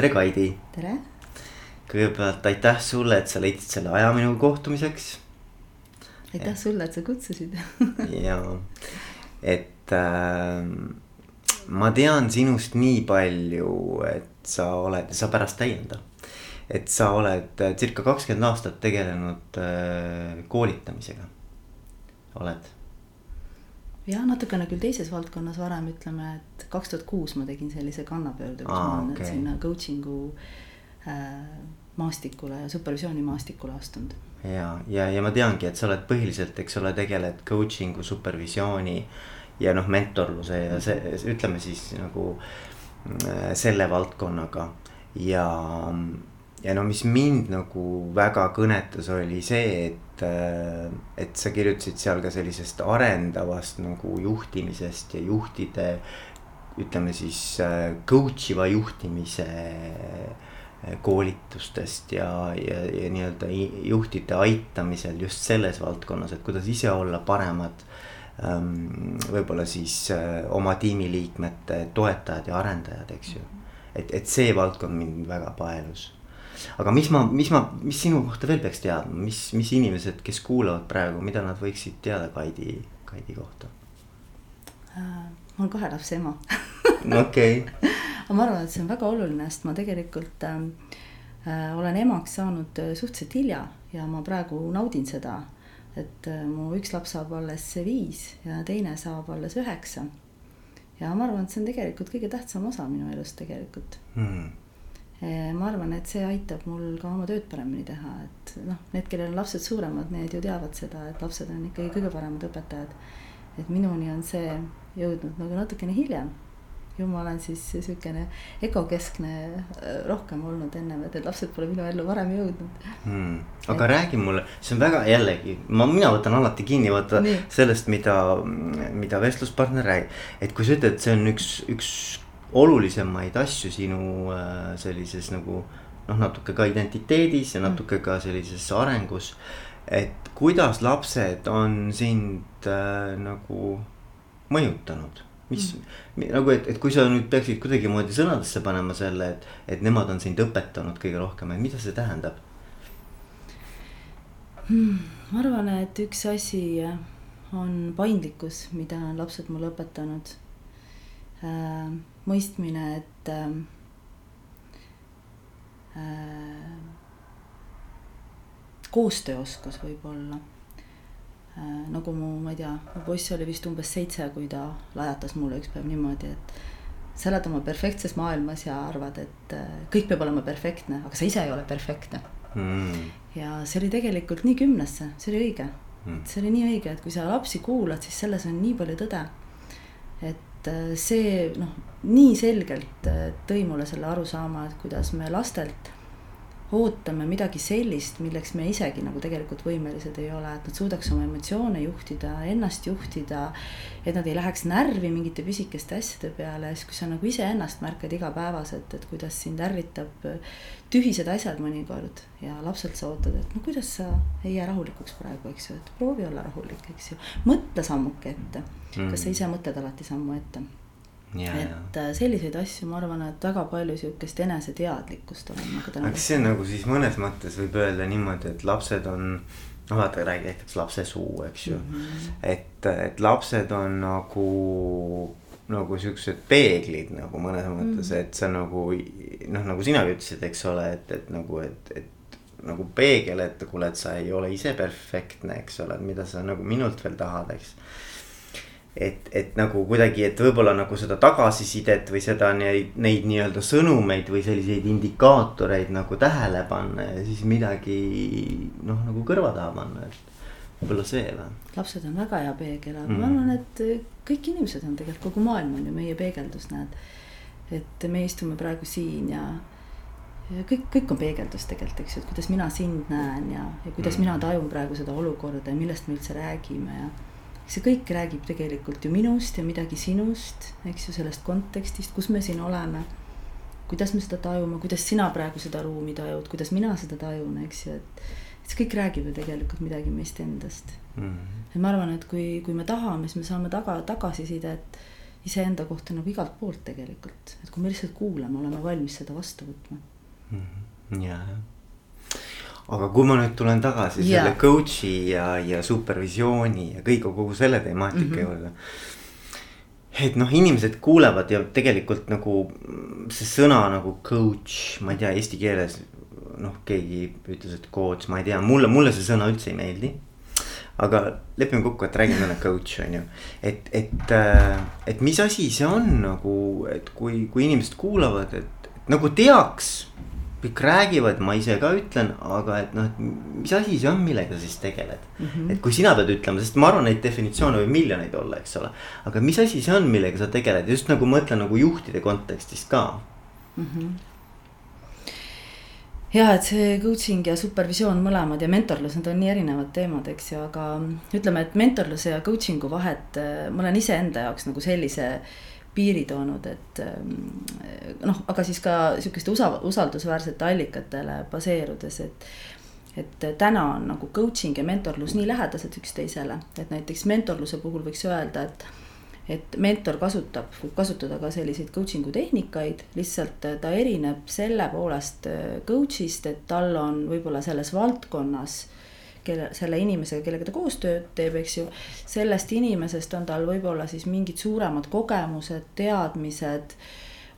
tere, Kaidi. tere. kõigepealt aitäh sulle, et sa leidsid selle aja minuga kohtumiseks. aitäh sulle, et sa kutsusid ja, et äh, ma tean sinust nii palju, et sa oled, sa pärast täienda. et sa oled circa kakskümmend aastat tegelenud äh, koolitamisega, oled jah, natukene küll teises valdkonnas varem ütleme, et kaks tuhat kuus ma tegin sellise kannapöörde, kus Aa, ma olen okay. sinna coaching'u äh, maastikule ja supervisiooni maastikule astunud. ja, ja, ja ma teangi, et sa oled põhiliselt, eks ole, tegeled coaching'u, supervisiooni ja noh, mentorluse ja see, ütleme siis nagu äh, selle valdkonnaga ja ja no mis mind nagu väga kõnetas, oli see, et, äh, et sa kirjutasid seal ka sellisest arendavast nagu juhtimisest ja juhtide. ütleme siis äh, coach iva juhtimise äh, koolitustest ja, ja, ja nii-öelda juhtide aitamisel just selles valdkonnas, et kuidas ise olla paremad ähm,. võib-olla siis oma tiimiliikmete toetajad ja arendajad, eks ju. et, et see valdkond mind väga paelus aga mis ma, mis ma, mis sinu kohta veel peaks teadma, mis, mis inimesed, kes kuulavad praegu, mida nad võiksid teada Kaidi, Kaidi kohta äh,? ma olen kahe lapse ema okei. aga ma arvan, et see on väga oluline, sest ma tegelikult ähm, äh, olen emaks saanud äh, suhteliselt hilja ja ma praegu naudin seda. et äh, mu üks laps saab alles viis ja teine saab alles üheksa. ja ma arvan, et see on tegelikult kõige tähtsam osa minu elust tegelikult hmm ma arvan, et see aitab mul ka oma tööd paremini teha, et noh, need, kellel on lapsed suuremad, need ju teavad seda, et lapsed on ikkagi kõige paremad õpetajad. et minuni on see jõudnud nagu natukene hiljem. ju ma olen siis sihukene egokeskne rohkem olnud ennem, et need lapsed pole minu ellu varem jõudnud hmm.. aga et... räägi mulle, see on väga jällegi, ma, mina võtan alati kinni vaata Nii. sellest, mida, mida vestluspartner räägib. et kui sa ütled, et see on üks, üks olulisemaid asju sinu äh, sellises nagu noh, natuke ka identiteedis ja natuke ka sellises arengus. et kuidas lapsed on sind äh, nagu mõjutanud, mis mm. nagu, et, et kui sa nüüd peaksid kuidagimoodi sõnadesse panema selle, et, et nemad on sind õpetanud kõige rohkem, et mida see tähendab hmm,? ma arvan, et üks asi on paindlikkus, mida on lapsed mulle õpetanud äh, mõistmine, et äh, äh, koostööoskus võib-olla äh,. nagu mu, ma ei tea, mu poiss oli vist umbes seitse, kui ta lajatas mulle üks päev niimoodi, et sa elad oma perfektses maailmas ja arvad, et äh, kõik peab olema perfektne, aga sa ise ei ole perfektne mm.. ja see oli tegelikult nii kümnesse, see oli õige mm.. see oli nii õige, et kui sa lapsi kuulad, siis selles on nii palju tõde. et et äh, see noh, nii selgelt äh, tõi mulle selle arusaama, et kuidas me lastelt ootame midagi sellist, milleks me isegi nagu tegelikult võimelised ei ole, et nad suudaks oma emotsioone juhtida, ennast juhtida. et nad ei läheks närvi mingite pisikeste asjade peale, siis kui sa nagu iseennast märkad igapäevaselt, et kuidas sind ärritab tühised asjad mõnikord ja lapselt sa ootad, et no kuidas sa ei jää rahulikuks praegu, eks ju, et proovi olla rahulik, eks ju. mõtle sammuke ette mm., kas sa ise mõtled alati sammu ette Ja, et ja. Äh, selliseid asju, ma arvan, et väga palju sihukest eneseteadlikkust on nagu täna. kas see on nagu siis mõnes mõttes võib öelda niimoodi, et lapsed on, no vaata räägitakse lapse suu, eks ju mm. -hmm. et, et lapsed on nagu, nagu siuksed peeglid nagu mõnes mõttes mm, -hmm. et sa nagu noh, nagu sinagi ütlesid, eks ole, et, et nagu, et, et nagu peegel, et kuule, et sa ei ole ise perfektne, eks ole, mida sa nagu minult veel tahad, eks et, et nagu kuidagi, et võib-olla nagu seda tagasisidet või seda neid, neid nii-öelda sõnumeid või selliseid indikaatoreid nagu tähele panna ja siis midagi noh, nagu kõrva taha panna, et võib-olla see või. lapsed on väga hea peegel, aga mm. ma arvan, et kõik inimesed on tegelikult, kogu maailm on ju meie peegeldus, näed. et me istume praegu siin ja, ja kõik, kõik on peegeldus tegelikult, eks ju, et kuidas mina sind näen ja, ja kuidas mm. mina tajun praegu seda olukorda ja millest me üldse räägime ja see kõik räägib tegelikult ju minust ja midagi sinust, eks ju, sellest kontekstist, kus me siin oleme. kuidas me seda tajume, kuidas sina praegu seda ruumi tajud, kuidas mina seda tajun, eks ju, et. et see kõik räägib ju tegelikult midagi meist endast mm. -hmm. et ma arvan, et kui, kui me tahame, siis me saame taga, tagasisidet iseenda kohta nagu igalt poolt tegelikult, et kui me lihtsalt kuulame, oleme valmis seda vastu võtma mm. -hmm. ja, ja aga kui ma nüüd tulen tagasi ja. selle coach'i ja, ja supervisiooni ja kõik kogu selle temaatika mm -hmm. juurde. et noh, inimesed kuulevad ja tegelikult nagu see sõna nagu coach, ma ei tea, eesti keeles noh, keegi ütles, et coach, ma ei tea, mulle, mulle see sõna üldse ei meeldi aga lepime kokku, et räägime täna coach on ju. et, et, äh, et mis asi see on nagu, et kui, kui inimesed kuulavad, et nagu teaks. Kõik räägivad, ma ise ka ütlen, aga et noh, et mis asi see on, millega sa siis tegeled mm. -hmm. et kui sina pead ütlema, sest ma arvan, neid definitsioone võib miljoneid olla, eks ole. aga mis asi see on, millega sa tegeled, just nagu ma mõtlen nagu juhtide kontekstis ka mm. -hmm ja et see coaching ja supervisioon mõlemad ja mentorlus, need on nii erinevad teemad, eks ju, aga ütleme, et mentorluse ja coaching'u vahet äh, ma olen iseenda jaoks nagu sellise piiri toonud, et äh, noh, aga siis ka sihukeste usa-, usaldusväärsete allikatele baseerudes, et et täna on nagu coaching ja mentorlus nii lähedased üksteisele, et näiteks mentorluse puhul võiks öelda, et et mentor kasutab, võib kasutada ka selliseid coaching'u tehnikaid, lihtsalt äh, ta erineb selle poolest äh, coach'ist, et tal on võib-olla selles valdkonnas kelle, selle inimesega, kellega ta koostööd teeb, eks ju. sellest inimesest on tal võib-olla siis mingid suuremad kogemused, teadmised,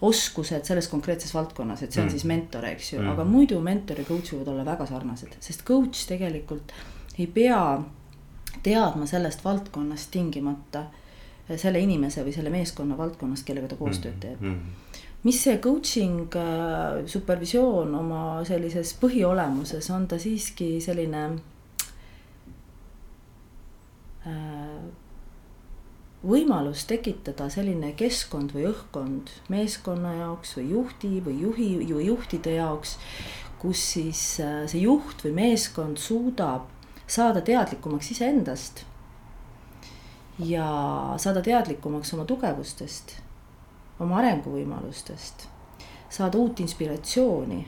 oskused selles konkreetses valdkonnas, et see on mm. siis mentor, eks ju mm., aga muidu mentor ja coach võivad olla väga sarnased, sest coach tegelikult ei pea teadma sellest valdkonnast tingimata selle inimese või selle meeskonna valdkonnast, kellega ta koostööd teeb mm. -hmm. mis see coaching, äh, supervisioon oma sellises põhiolemuses on ta siiski selline võimalus tekitada selline keskkond või õhkkond meeskonna jaoks või juhti või juhi või juhtide jaoks, kus siis äh, see juht või meeskond suudab saada teadlikumaks iseendast ja saada teadlikumaks oma tugevustest, oma arenguvõimalustest, saada uut inspiratsiooni.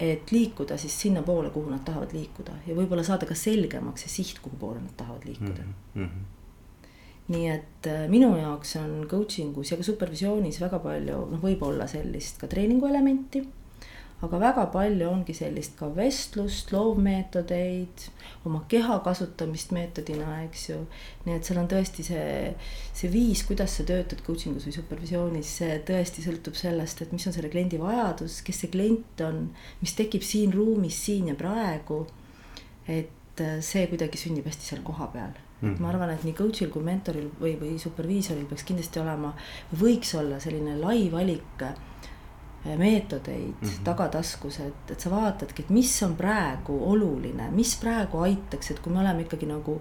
Et liikuda siis sinnapoole, kuhu nad tahavad liikuda ja võib-olla saada ka selgemaks see siht, kuhu poole nad tahavad liikuda mm. -hmm. nii et äh, minu jaoks on coaching us ja ka supervisioonis väga palju, noh, võib-olla sellist ka treeningu elementi aga väga palju ongi sellist ka vestlust, loovmeetodeid, oma keha kasutamist meetodina, eks ju. nii et seal on tõesti see, see viis, kuidas sa töötad coaching us või supervisioonis, see tõesti sõltub sellest, et mis on selle kliendi vajadus, kes see klient on, mis tekib siin ruumis, siin ja praegu. et äh, see kuidagi sünnib hästi seal kohapeal Mm -hmm. ma arvan, et nii coach'il kui mentoril või, või superviisoril peaks kindlasti olema, võiks olla selline lai valik meetodeid mm -hmm. tagataskus, et, et sa vaatadki, et mis on praegu oluline, mis praegu aitaks, et kui me oleme ikkagi nagu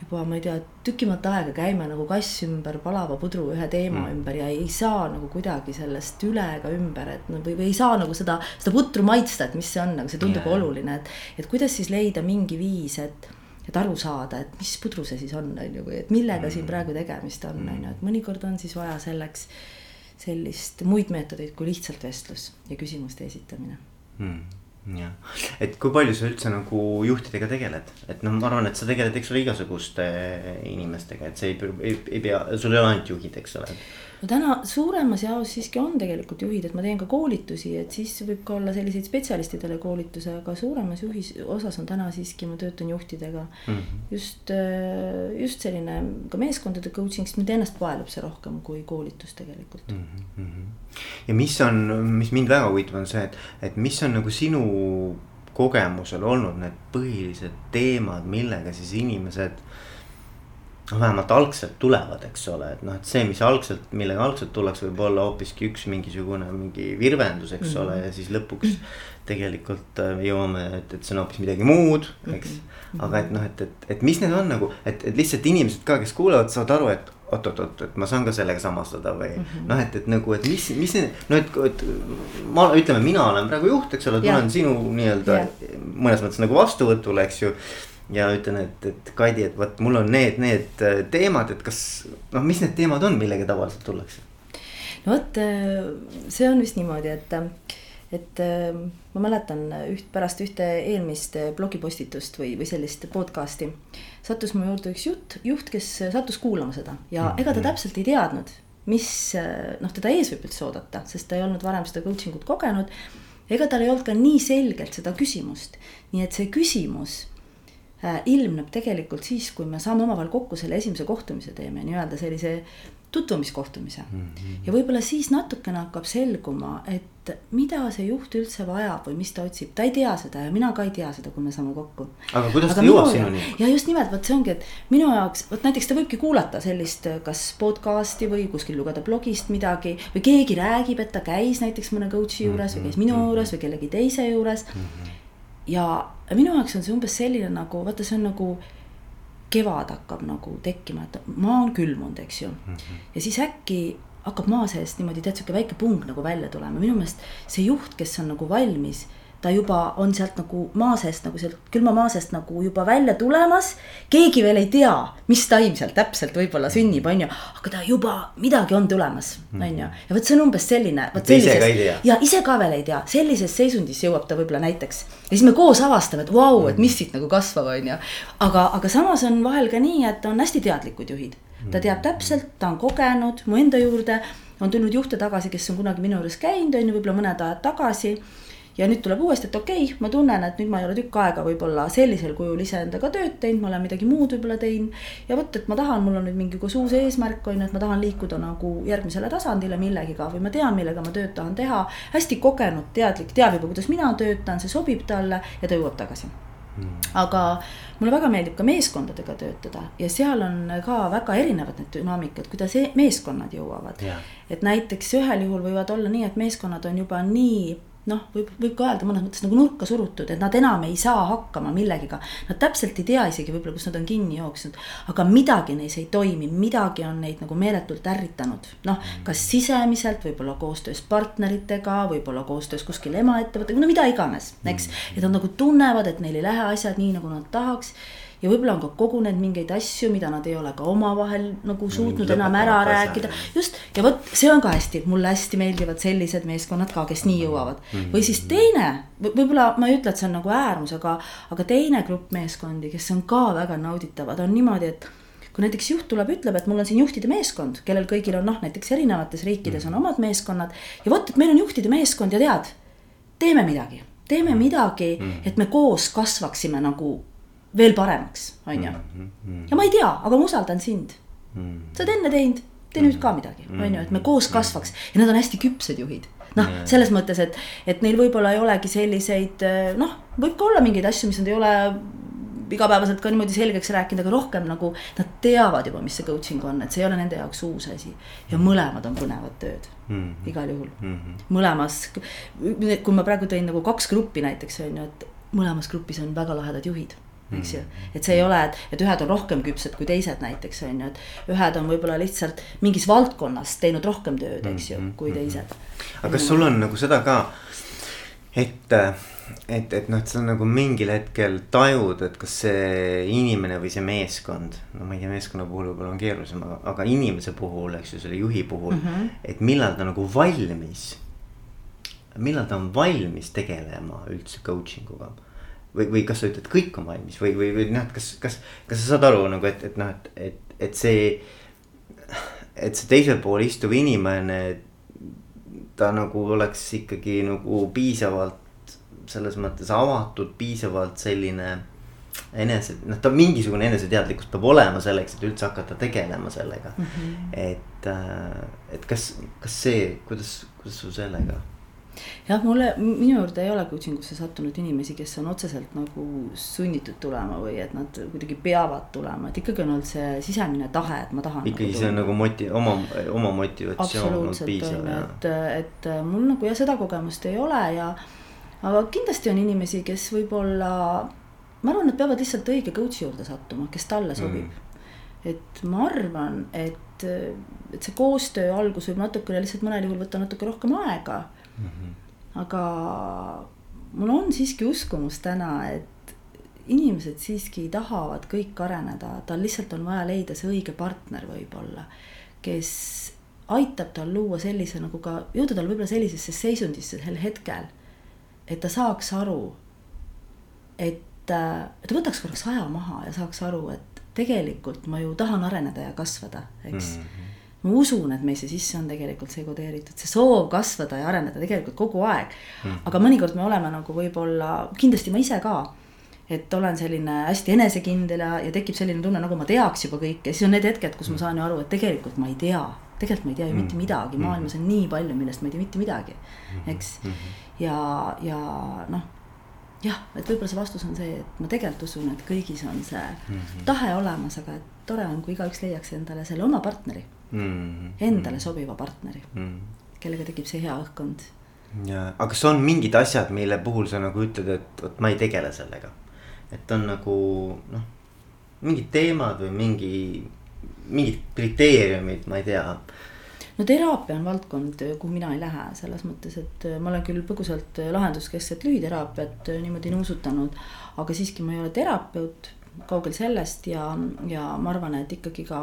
juba ma ei tea, tükimat aega käime nagu kass ümber palava pudru ühe teema mm. ümber ja ei saa nagu kuidagi sellest üle ega ümber, et no või, või ei saa nagu seda, seda putru maitsta, et mis see on, nagu see tundub yeah. oluline, et. et kuidas siis leida mingi viis, et, et aru saada, et mis pudru see siis on, on ju, või et millega mm. siin praegu tegemist on, on ju, et mõnikord on siis vaja selleks sellist muid meetodeid kui lihtsalt vestlus ja küsimuste esitamine. Hmm jah, et kui palju sa üldse nagu juhtidega tegeled, et noh, ma arvan, et sa tegeled, eks ole, igasuguste inimestega, et see ei, ei, ei pea, sul ei ole ainult juhid, eks ole no täna suuremas jaos siiski on tegelikult juhid, et ma teen ka koolitusi, et siis võib ka olla selliseid spetsialistidele koolituse, aga suuremas juhis osas on täna siiski, ma töötan juhtidega mm. -hmm. just, äh, just selline ka meeskondade coaching, sest mind ennast vaelub see rohkem kui koolitus tegelikult mm. -hmm. ja mis on, mis mind väga huvitab, on see, et, et mis on nagu sinu kogemusel olnud need põhilised teemad, millega siis inimesed noh, vähemalt algselt tulevad, eks ole, et noh, et see, mis algselt, millega algselt tullakse, võib olla hoopiski üks mingisugune mingi virvendus, eks mm -hmm. ole, ja siis lõpuks tegelikult äh, jõuame, et, et see on hoopis midagi muud, eks mm. -hmm. aga et noh, et, et, et mis need on nagu, et, et lihtsalt inimesed ka, kes kuulavad, saavad aru, et oot-oot-oot, et ma saan ka sellega samastada või mm -hmm. noh, et, et nagu, et mis, mis need, no et, et ma ütleme, mina olen praegu juht, eks ole, tulen sinu nii-öelda mõnes mõttes nagu vastuvõtule, eks ju ja ütlen, et, et Kaidi, et vot mul on need, need äh, teemad, et kas noh, mis need teemad on, millega tavaliselt tullakse? no vot, äh, see on vist niimoodi, et, et äh, ma mäletan üht, pärast ühte eelmist blogipostitust või, või sellist podcast'i. sattus mu juurde üks jutt, juht, kes sattus kuulama seda ja ega ta täpselt ei teadnud, mis noh, teda ees võib üldse oodata, sest ta ei olnud varem seda coaching ut kogenud. ega tal ei olnud ka nii selgelt seda küsimust, nii et see küsimus ilmneb tegelikult siis, kui me saame omavahel kokku selle esimese kohtumise, teeme nii-öelda sellise tutvumiskohtumise mm. -hmm. ja võib-olla siis natukene hakkab selguma, et mida see juht üldse vajab või mis ta otsib, ta ei tea seda ja mina ka ei tea seda, kui me saame kokku. aga kuidas aga ta jõuab sinuni? ja just nimelt, vot see ongi, et minu jaoks, vot näiteks ta võibki kuulata sellist, kas podcast'i või kuskil lugeda blogist midagi. või keegi räägib, et ta käis näiteks mõne coach'i juures mm -hmm. või käis minu juures või kellegi teise juures mm. -hmm. ja minu jaoks on see umbes selline nagu, vaata, see on nagu kevad hakkab nagu tekkima, et maa on külmunud, eks ju mm. -hmm. ja siis äkki hakkab maa seest niimoodi tead sihuke väike pung nagu välja tulema, minu meelest see juht, kes on nagu valmis ta juba on sealt nagu maa seest nagu sealt külma maa seest nagu juba välja tulemas. keegi veel ei tea, mis taim seal täpselt võib-olla sünnib, on ju, aga ta juba midagi on tulemas, on ju. ja vot see on umbes selline. ja ise ka veel ei tea, sellises seisundis jõuab ta võib-olla näiteks. ja siis me koos avastame, et vau wow,, et mis siit nagu kasvab, on ju. aga, aga samas on vahel ka nii, et on hästi teadlikud juhid. ta teab täpselt, ta on kogenud mu enda juurde on tulnud juhte tagasi, kes on kunagi minu juures käinud, on ju, võib-olla mõned ajad tagasi ja nüüd tuleb uuesti, et okei okay,, ma tunnen, et nüüd ma ei ole tükk aega võib-olla sellisel kujul iseendaga tööd teinud, ma olen midagi muud võib-olla teinud. ja vot, et ma tahan, mul on nüüd mingi koos uus eesmärk on ju, et ma tahan liikuda nagu järgmisele tasandile millegiga või ma tean, millega ma tööd tahan teha. hästi kogenud, teadlik, teab juba, kuidas mina töötan, see sobib talle ja ta jõuab tagasi hmm. aga mulle väga meeldib ka meeskondadega töötada ja seal on ka väga erinevad need dünaamikad, kuidas e-, meeskonnad jõuavad. et näiteks ühel juhul võivad olla nii, et meeskonnad on juba nii noh, võib, võib ka öelda mõnes mõttes nagu nurka surutud, et nad enam ei saa hakkama millegiga. Nad täpselt ei tea isegi võib-olla, kus nad on kinni jooksnud, aga midagi neis ei toimi, midagi on neid nagu meeletult ärritanud. noh, kas sisemiselt, võib-olla koostöös partneritega, võib-olla koostöös kuskil emaettevõttega, no mida iganes, eks. et nad nagu tunnevad, et neil ei lähe asjad nii, nagu nad tahaks ja võib-olla on ka kogunenud mingeid asju, mida nad ei ole ka omavahel nagu suutnud enam ära rääkida. just, ja vot see on ka hästi, mulle hästi meeldivad sellised meeskonnad ka, kes nii jõuavad mm. -hmm. või siis teine, võib-olla ma ei ütle, et see on nagu äärmus, aga, aga teine grupp meeskondi, kes on ka väga nauditavad, on niimoodi, et kui näiteks juht tuleb, ütleb, et mul on siin juhtide meeskond, kellel kõigil on noh, näiteks erinevates riikides on omad meeskonnad. ja vot, et meil on juhtide meeskond ja tead, teeme midagi, teeme midagi, mm. et me koos kasvaksime nagu veel paremaks, on ju. Mm, mm. ja ma ei tea, aga ma usaldan sind. Mm. sa oled enne teinud, tee nüüd ka midagi, on ju, et me koos kasvaks ja nad on hästi küpsed juhid noh, selles mõttes, et, et neil võib-olla ei olegi selliseid noh, võib ka olla mingeid asju, mis nad ei ole igapäevaselt ka niimoodi selgeks rääkinud, aga rohkem nagu nad teavad juba, mis see coaching on, et see ei ole nende jaoks uus asi. ja mõlemad on põnevad tööd mm, -hmm. igal juhul mm. -hmm. mõlemas, kui ma praegu tõin nagu kaks gruppi näiteks on ju, et mõlemas grupis on väga lahedad juhid eks ju. Mm. et see ei ole, et, et ühed on rohkem küpsed kui teised näiteks on ju, et ühed on võib-olla lihtsalt mingis valdkonnas teinud rohkem tööd, eks ju, kui mm-hmm. teised. aga kas sul on nagu seda ka, et, et, et noh, et sa nagu mingil hetkel tajud, et kas see inimene või see meeskond. no ma ei tea, meeskonna puhul võib-olla on keerulisem, aga, inimese puhul, eks ju, selle juhi puhul mm, -hmm. et millal ta nagu valmis. millal ta on valmis tegelema üldse coaching uga või, või kas sa ütled, kõik on valmis või, või, või noh, et kas, kas, kas sa saad aru nagu, et, et noh, et, et, et see. et see teisel pool istuv inimene, ta nagu oleks ikkagi nagu piisavalt selles mõttes avatud, piisavalt selline enese, noh, ta mingisugune eneseteadlikkus peab olema selleks, et üldse hakata tegelema sellega mm. -hmm. et, äh, et kas, kas see, kuidas, kuidas sul sellega? Jah, mulle, minu juurde ei ole coaching usse sattunud inimesi, kes on otseselt nagu sunnitud tulema või et nad kuidagi peavad tulema, et ikkagi on olnud see sisemine tahe, et ma tahan. ikkagi nagu see on nagu moti-, oma, oma motivatsioon on piisav. et, et mul nagu jah, seda kogemust ei ole ja, aga kindlasti on inimesi, kes võib-olla, ma arvan, nad peavad lihtsalt õige coach'i juurde sattuma, kes talle sobib mm et ma arvan, et, et see koostöö algus võib natukene lihtsalt mõnel juhul võtta natuke rohkem aega. Aga mul on siiski uskumus täna, et inimesed siiski tahavad kõik areneda, tal lihtsalt on vaja leida see õige partner võib-olla, kes aitab tal luua sellise nagu ka, jõuda tal võib-olla sellisesse seisundisse sel hetkel, et ta saaks aru, et, et ta võtaks korraks aja maha ja saaks aru, et tegelikult ma ju tahan areneda ja kasvada, eks. Mm. -hmm ma usun, et meisse sisse on tegelikult see kodeeritud, see soov kasvada ja areneda tegelikult kogu aeg. Mm. aga mõnikord me oleme nagu võib-olla, kindlasti ma ise ka et olen selline hästi enesekindel ja, ja tekib selline tunne, nagu ma teaks juba kõike, siis on need hetked, kus ma saan ju aru, et tegelikult ma ei tea. tegelikult ma ei tea ju mitte mm. midagi, maailmas on nii palju, millest ma ei tea mitte midagi, eks. Ja, ja noh, jah, et võib-olla see vastus on see, et ma tegelikult usun, et kõigis on see tahe olemas, aga et tore on, kui igaüks leiaks endale selle oma partneri endale sobiva partneri, kellega tekib see hea õhkkond. Ja, aga kas on mingid asjad, mille puhul sa nagu ütled, et vot ma ei tegele sellega? Et on nagu noh, mingid teemad või mingi, mingid kriteeriumid, ma ei tea. No teraapia on valdkond, kuhu mina ei lähe, selles mõttes, et ma olen küll põgusalt lahenduskeskset lühiteraapiat niimoodi nuusutanud, aga siiski ma ei ole terapeut kaugel sellest ja, ja ma arvan, et ikkagi ka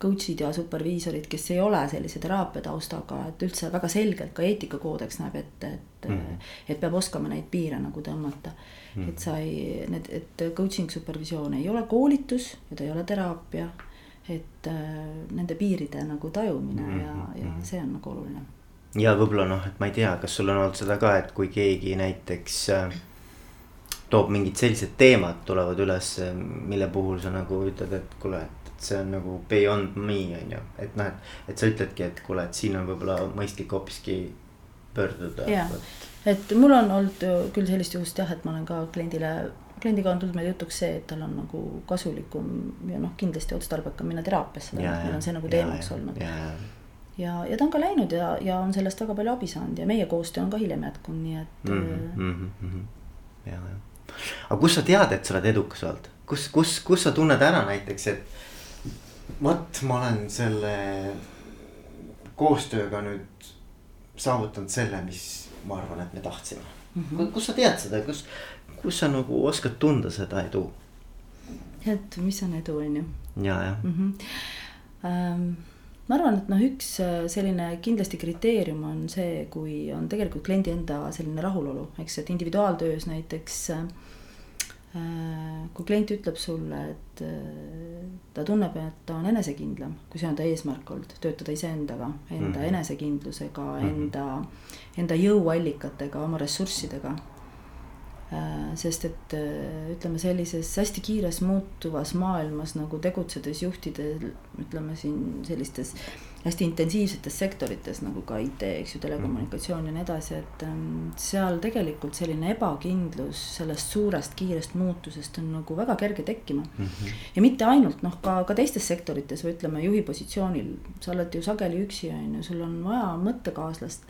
coach'id ja superviisorid, kes ei ole sellise teraapia taustaga, et üldse väga selgelt ka eetikakoodeks näeb ette, et mm, -hmm. et peab oskama neid piire nagu tõmmata mm. -hmm. et sa ei, need, et coaching supervisioon ei ole koolitus ja ta ei ole teraapia. et äh, nende piiride nagu tajumine mm -hmm. ja, ja mhm. see on nagu oluline. ja võib-olla noh, et ma ei tea, kas sul on olnud seda ka, et kui keegi näiteks äh, toob mingid sellised teemad tulevad üles, mille puhul sa nagu ütled, et kuule, et see on nagu beyond me on ju, et noh, et. et sa ütledki, et kuule, et siin on võib-olla mõistlik hoopiski pöörduda. et mul on olnud küll sellist juhust jah, et ma olen ka kliendile, kliendiga on tulnud meil jutuks see, et tal on nagu kasulikum ja noh, kindlasti otstarbekam minna teraapiasse, meil on see nagu teemaks olnud ja, ja ta on ka läinud ja, ja on sellest väga palju abi saanud ja meie koostöö on ka hiljem jätkunud, nii et mm. -hmm, mm -hmm. ja, ja aga kust sa tead, et sa oled edukas olnud, kus, kus, kus sa tunned ära näiteks, et vot ma olen selle koostööga nüüd saavutanud selle, mis ma arvan, et me tahtsime mm. -hmm. kus sa tead seda, kus, kus sa nagu oskad tunda seda edu? et mis on edu, on ju. ja, jah mm. -hmm. Um, ma arvan, et noh, üks äh, selline kindlasti kriteerium on see, kui on tegelikult kliendi enda selline rahulolu, eks, et individuaaltöös näiteks äh, kui klient ütleb sulle, et äh, ta tunneb, et ta on enesekindlam, kui see on ta eesmärk olnud, töötada iseendaga, enda mm -hmm. enesekindlusega mm, -hmm. enda, enda jõuallikatega, oma ressurssidega Äh, sest et äh, ütleme, sellises hästi kiires muutuvas maailmas nagu tegutsedes juhtidel, ütleme siin sellistes hästi intensiivsetes sektorites nagu ka IT, eks ju, telekommunikatsioon ja nii edasi, et ähm, seal tegelikult selline ebakindlus sellest suurest kiirest muutusest on nagu väga kerge tekkima mm. -hmm. ja mitte ainult noh, ka, ka teistes sektorites või ütleme juhi positsioonil, sa oled ju sageli üksi, on ju, sul on vaja mõttekaaslast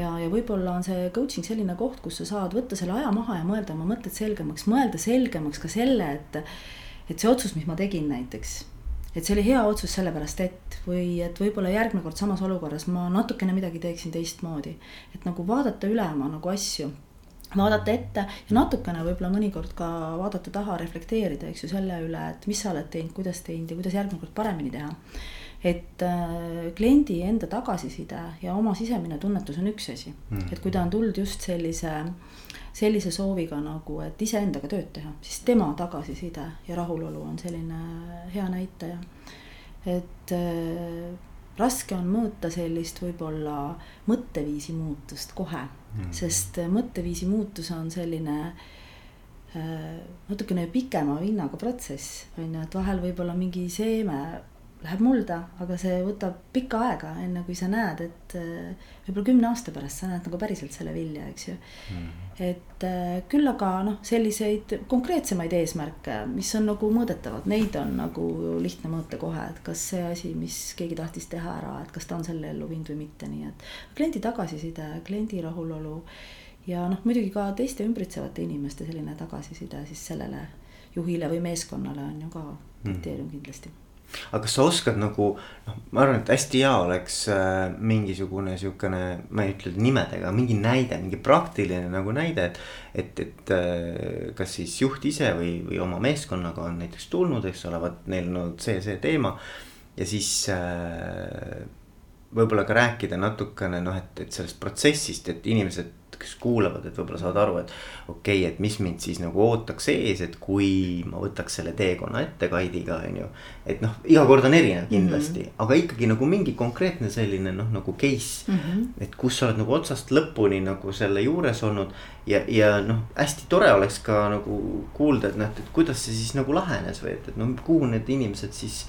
ja, ja võib-olla on see coaching selline koht, kus sa saad võtta selle aja maha ja mõelda oma mõtted selgemaks, mõelda selgemaks ka selle, et. et see otsus, mis ma tegin näiteks, et see oli hea otsus sellepärast, et või et võib-olla järgmine kord samas olukorras ma natukene midagi teeksin teistmoodi. et nagu vaadata üle oma nagu asju vaadata ette ja natukene võib-olla mõnikord ka vaadata taha, reflekteerida, eks ju, selle üle, et mis sa oled teinud, kuidas teinud ja kuidas järgmine kord paremini teha et äh, kliendi enda tagasiside ja oma sisemine tunnetus on üks asi mm., et kui ta on tulnud just sellise, sellise sooviga nagu, et iseendaga tööd teha, siis tema tagasiside ja rahulolu on selline hea näitaja. et äh, raske on mõõta sellist võib-olla mõtteviisi muutust kohe mm., sest mõtteviisi muutus on selline äh, natukene pikema vinnaga protsess, on ju, et vahel võib-olla mingi seeme läheb mulda, aga see võtab pikka aega, enne kui sa näed, et äh, võib-olla kümne aasta pärast sa näed nagu päriselt selle vilja, eks ju mm.. et äh, küll aga noh, selliseid konkreetsemaid eesmärke, mis on nagu mõõdetavad, neid on nagu lihtne mõõta kohe, et kas see asi, mis keegi tahtis teha ära, et kas ta on selle ellu viinud või mitte, nii et. kliendi tagasiside, kliendi rahulolu ja noh, muidugi ka teiste ümbritsevate inimeste selline tagasiside siis sellele juhile või meeskonnale on ju ka kriteerium mm. kindlasti aga kas sa oskad nagu noh, ma arvan, et hästi hea oleks äh, mingisugune siukene, ma ei ütle nimedega, mingi näide, mingi praktiline nagu näide, et. et, et äh, kas siis juht ise või, või oma meeskonnaga on näiteks tulnud, eks ole, vot neil on olnud see, see teema. ja siis äh, võib-olla ka rääkida natukene noh, et, et sellest protsessist, et inimesed kes kuulavad, et võib-olla saavad aru, et okei okay,, et mis mind siis nagu ootaks ees, et kui ma võtaks selle teekonna ette Kaidiga, on ju. et noh, iga kord on erinev kindlasti mm, -hmm. aga ikkagi nagu mingi konkreetne selline noh, nagu case mm. -hmm. et kus sa oled nagu otsast lõpuni nagu selle juures olnud ja, ja noh, hästi tore oleks ka nagu kuulda, et noh, et kuidas see siis nagu lahenes või et, et no kuhu need inimesed siis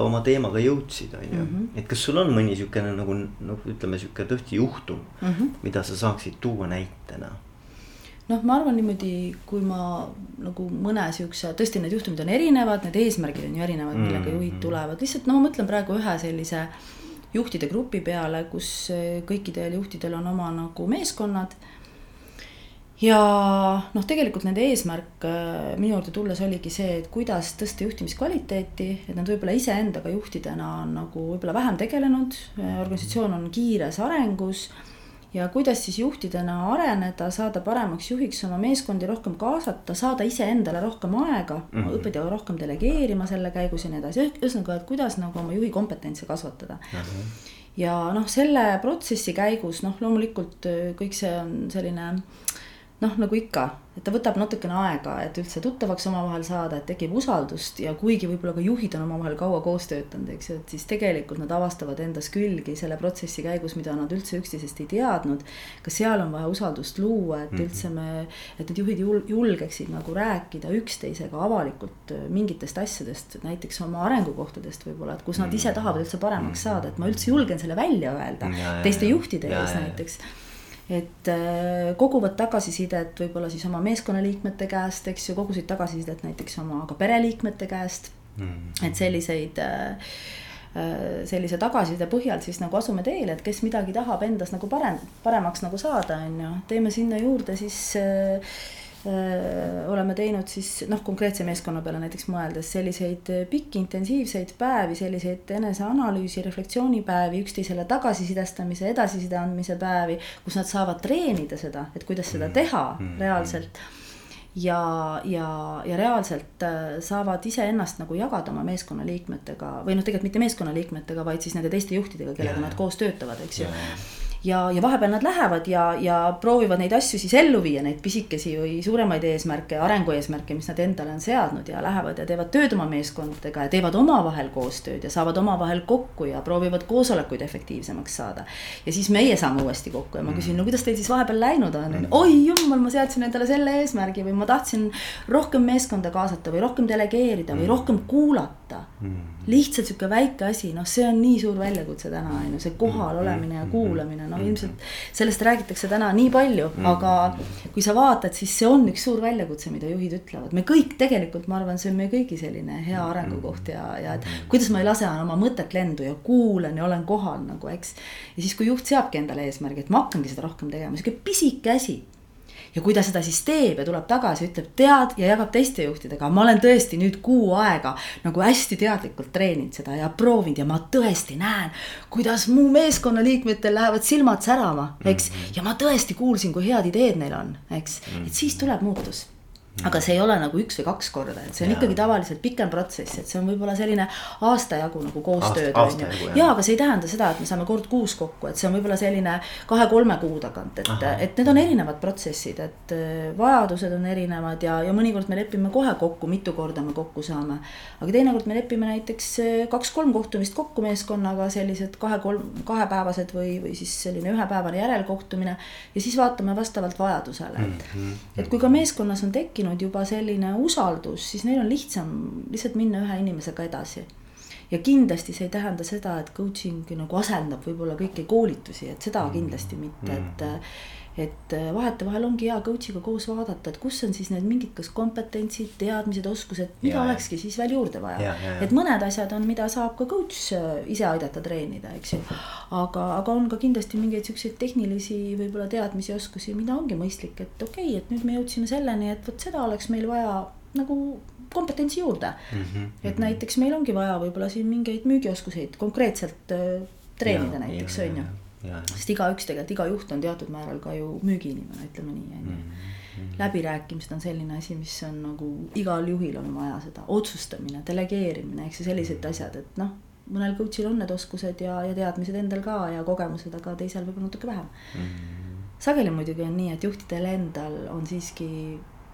oma teemaga jõudsid, on ju. Mhm. et kas sul on mõni sihukene nagu, noh, ütleme sihuke tõesti juhtum mm, -hmm. mida sa saaksid tuua näitena? noh, ma arvan niimoodi, kui ma nagu mõne siukse, tõesti need juhtumid on erinevad, need eesmärgid on ju erinevad, millega juhid mhm. tulevad, lihtsalt no ma mõtlen praegu ühe sellise juhtide grupi peale, kus kõikidel juhtidel on oma nagu meeskonnad ja noh, tegelikult nende eesmärk äh, minu juurde tulles oligi see, et kuidas tõsta juhtimiskvaliteeti, et nad võib-olla iseendaga juhtidena on nagu võib-olla vähem tegelenud, äh, organisatsioon on kiires arengus. ja kuidas siis juhtidena areneda, saada paremaks juhiks, oma meeskondi rohkem kaasata, saada iseendale rohkem aega mm, -hmm. õppida rohkem delegeerima selle käigus ja nii edasi, ühesõnaga, et kuidas nagu oma juhi kompetentsi kasvatada mm. -hmm. ja noh, selle protsessi käigus noh, loomulikult äh, kõik see on selline noh, nagu ikka, et ta võtab natukene aega, et üldse tuttavaks omavahel saada, et tekib usaldust ja kuigi võib-olla ka juhid on omavahel kaua koos töötanud, eks ju, et siis tegelikult nad avastavad endas külgi selle protsessi käigus, mida nad üldse üksteisest ei teadnud. ka seal on vaja usaldust luua, et üldse me, et need juhid julgeksid nagu rääkida üksteisega avalikult äh, mingitest asjadest, näiteks oma arengukohtadest võib-olla, et kus nad ise tahavad üldse paremaks saada, et ma üldse julgen selle välja öelda teiste juhtide ees näiteks et äh, koguvad tagasisidet võib-olla siis oma meeskonnaliikmete käest, eks ju, kogusid tagasisidet näiteks oma ka pereliikmete käest. Mm.. et selliseid äh, äh, sellise tagasiside põhjal siis nagu asume teele, et kes midagi tahab endas nagu parem, paremaks nagu saada, on ju, teeme sinna juurde siis oleme teinud siis noh, konkreetse meeskonna peale näiteks mõeldes selliseid pikki intensiivseid päevi, selliseid eneseanalüüsi, refleksioonipäevi, üksteisele tagasisidestamise, edasiside andmise päevi, kus nad saavad treenida seda, et kuidas seda mm. teha mm -hmm. reaalselt ja, ja, ja reaalselt saavad iseennast nagu jagada oma meeskonnaliikmetega või noh, tegelikult mitte meeskonnaliikmetega, vaid siis nende teiste juhtidega, kellega yeah. nad koos töötavad, eks ju ja, ja vahepeal nad lähevad ja, ja proovivad neid asju siis ellu viia, neid pisikesi või suuremaid eesmärke, arengueesmärke, mis nad endale on seadnud ja lähevad ja teevad tööd oma meeskondadega ja teevad omavahel koostööd ja saavad omavahel kokku ja proovivad koosolekuid efektiivsemaks saada. ja siis meie saame uuesti kokku ja ma küsin, no kuidas teil siis vahepeal läinud on mm., oi jumal, ma seadsin endale selle eesmärgi või ma tahtsin rohkem meeskonda kaasata või rohkem delegeerida või mm. rohkem kuulata mm lihtsalt sihuke väike asi, noh, see on nii suur väljakutse täna on ju, see kohal olemine ja kuulamine, noh ilmselt. sellest räägitakse täna nii palju, aga kui sa vaatad, siis see on üks suur väljakutse, mida juhid ütlevad, me kõik tegelikult, ma arvan, see on meie kõigi selline hea arengukoht ja, ja et kuidas ma ei lase oma mõtet lendu ja kuulan ja olen kohal nagu, eks. ja siis, kui juht seabki endale eesmärgi, et ma hakkangi seda rohkem tegema, sihuke pisike asi ja kui ta seda siis teeb ja tuleb tagasi, ütleb tead ja jagab teiste juhtidega, ma olen tõesti nüüd kuu aega nagu hästi teadlikult treeninud seda ja proovinud ja ma tõesti näen, kuidas mu meeskonnaliikmetel lähevad silmad särama, eks. -hmm. ja ma tõesti kuulsin, kui head ideed neil on, eks, et siis tuleb muutus aga see ei ole nagu üks või kaks korda, et see on ja. ikkagi tavaliselt pikem protsess, et see on võib-olla selline aasta jagu nagu koostööd on ju. ja, aga see ei tähenda seda, et me saame kord kuus kokku, et see on võib-olla selline kahe-kolme kuu tagant, et, et need on erinevad protsessid, et äh, vajadused on erinevad ja, ja mõnikord me lepime kohe kokku, mitu korda me kokku saame. aga teinekord me lepime näiteks äh, kaks-kolm kohtumist kokku meeskonnaga, sellised kahe-kolm, kahepäevased või, või siis selline ühepäevane järelkohtumine. ja siis vaatame vastavalt vajadusele, et mm, -hmm. et kui ka meeskonnas on tekkinud tekkinud juba selline usaldus, siis neil on lihtsam lihtsalt minna ühe inimesega edasi. ja kindlasti see ei tähenda seda, et coaching nagu asendab võib-olla kõiki koolitusi, et seda kindlasti mitte, et et vahetevahel ongi hea coach'iga koos vaadata, et kus on siis need mingid, kas kompetentsid, teadmised, oskused, mida ja, olekski siis veel juurde vaja. et mõned asjad on, mida saab ka coach äh, ise aidata treenida, eks ju. aga, aga on ka kindlasti mingeid siukseid tehnilisi võib-olla teadmisi, oskusi, mida ongi mõistlik, et okei okay,, et nüüd me jõudsime selleni, et vot seda oleks meil vaja nagu kompetentsi juurde mm. -hmm. et näiteks meil ongi vaja võib-olla siin mingeid müügioskuseid konkreetselt äh, treenida ja, näiteks on ju sest igaüks tegelikult, iga juht on teatud määral ka ju müügiinimene, ütleme nii, on ju. Mm-hmm. läbirääkimised on selline asi, mis on nagu igal juhil on vaja seda otsustamine, delegeerimine, eks ju, sellised mm-hmm. asjad, et noh mõnel coach'il on need oskused ja, ja teadmised endal ka ja kogemused, aga teisel võib-olla natuke vähem mm. -hmm. sageli muidugi on nii, et juhtidel endal on siiski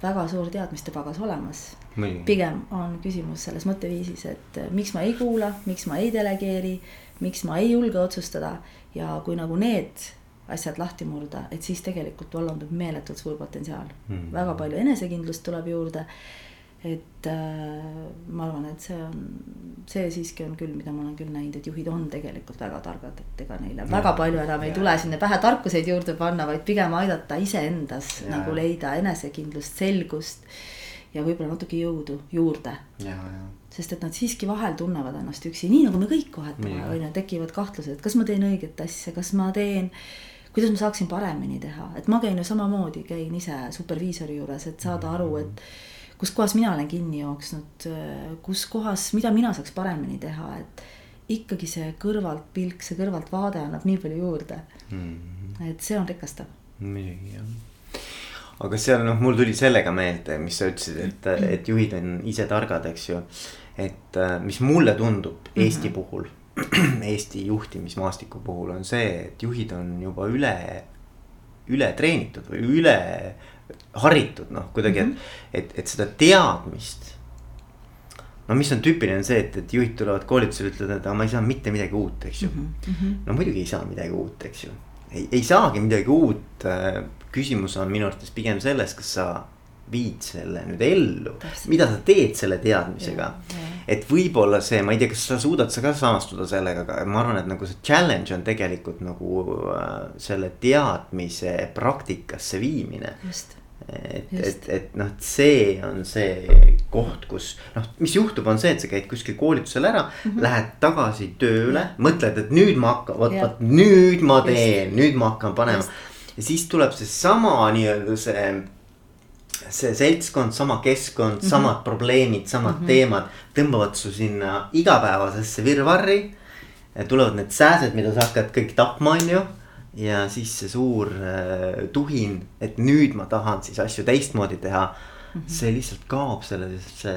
väga suur teadmistepagas olemas. pigem on küsimus selles mõtteviisis, et miks ma ei kuula, miks ma ei delegeeri, miks ma ei julge otsustada ja kui nagu need asjad lahti murda, et siis tegelikult vallandub meeletult suur potentsiaal mm.. väga palju enesekindlust tuleb juurde. et äh, ma arvan, et see on, see siiski on küll, mida ma olen küll näinud, et juhid on tegelikult väga targad, et ega neile ja. väga palju enam ei ja. tule sinna pähe tarkuseid juurde panna, vaid pigem aidata iseendas ja. nagu leida enesekindlust, selgust ja võib-olla natuke jõudu juurde. Sest et nad siiski vahel tunnevad ennast üksi, nii nagu me kõik vahetame, on ju, tekivad kahtlused, kas ma teen õiget asja, kas ma teen kuidas ma saaksin paremini teha, et ma käin ju samamoodi, käin ise superviisori juures, et saada aru, et kus kohas mina olen kinni jooksnud, kus kohas, mida mina saaks paremini teha, et ikkagi see kõrvaltpilk, see kõrvaltvaade annab nii palju juurde mm. -hmm. et see on rikastav. muidugi jah aga seal noh, mul tuli sellega meelde, mis sa ütlesid, et, et juhid on ise targad, eks ju. Et mis mulle tundub Eesti mm -hmm. puhul Eesti juhtimismaastiku puhul on see, et juhid on juba üle, üle treenitud või üle haritud noh, kuidagi mm, -hmm. et, et, et seda teadmist. no mis on tüüpiline, on see, et, et juhid tulevad koolitusele, ütlevad, et aga ma ei saa mitte midagi uut, eks ju mm. -hmm. no muidugi ei saa midagi uut, eks ju. ei, ei saagi midagi uut. küsimus on minu arvates pigem selles, kas sa viid selle nüüd ellu, mida sa teed selle teadmisega. et võib-olla see, ma ei tea, kas sa suudad sa ka samastuda sellega, aga ma arvan, et nagu see challenge on tegelikult nagu äh, selle teadmise praktikasse viimine. et, et, et noh, see on see koht, kus noh, mis juhtub, on see, et sa käid kuskil koolitusel ära mm, -hmm. lähed tagasi tööle, mõtled, et nüüd ma hakkan, vot, vot nüüd ma teen, nüüd ma hakkan panema. ja siis tuleb seesama nii-öelda see see seltskond, sama keskkond mm, -hmm. samad probleemid, samad mm -hmm. teemad tõmbavad su sinna igapäevasesse virvarri. tulevad need sääsed, mida sa hakkad kõik tapma, on ju. ja siis see suur äh, tuhin, et nüüd ma tahan siis asju teistmoodi teha mm. -hmm. see lihtsalt kaob sellisesse,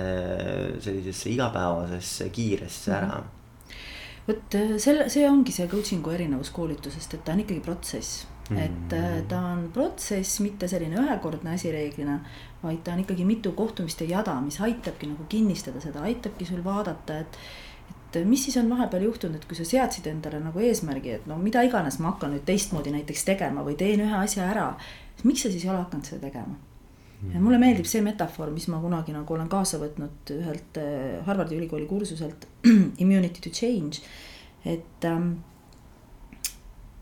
sellisesse igapäevasesse kiiresse mm -hmm. ära vot äh, selle, see ongi see coaching'u erinevus koolitusest, et ta on ikkagi protsess. Et äh, ta on protsess, mitte selline ühekordne asi reeglina, vaid ta on ikkagi mitu kohtumiste jada, mis aitabki nagu kinnistada seda, aitabki sul vaadata, et et mis siis on vahepeal juhtunud, et kui sa seadsid endale nagu eesmärgi, et no mida iganes ma hakkan nüüd teistmoodi näiteks tegema või teen ühe asja ära. miks sa siis ei ole hakanud seda tegema? ja mulle meeldib see metafoor, mis ma kunagi nagu olen kaasa võtnud ühelt äh, Harvardi ülikooli kursuselt Immunity to change, et ähm,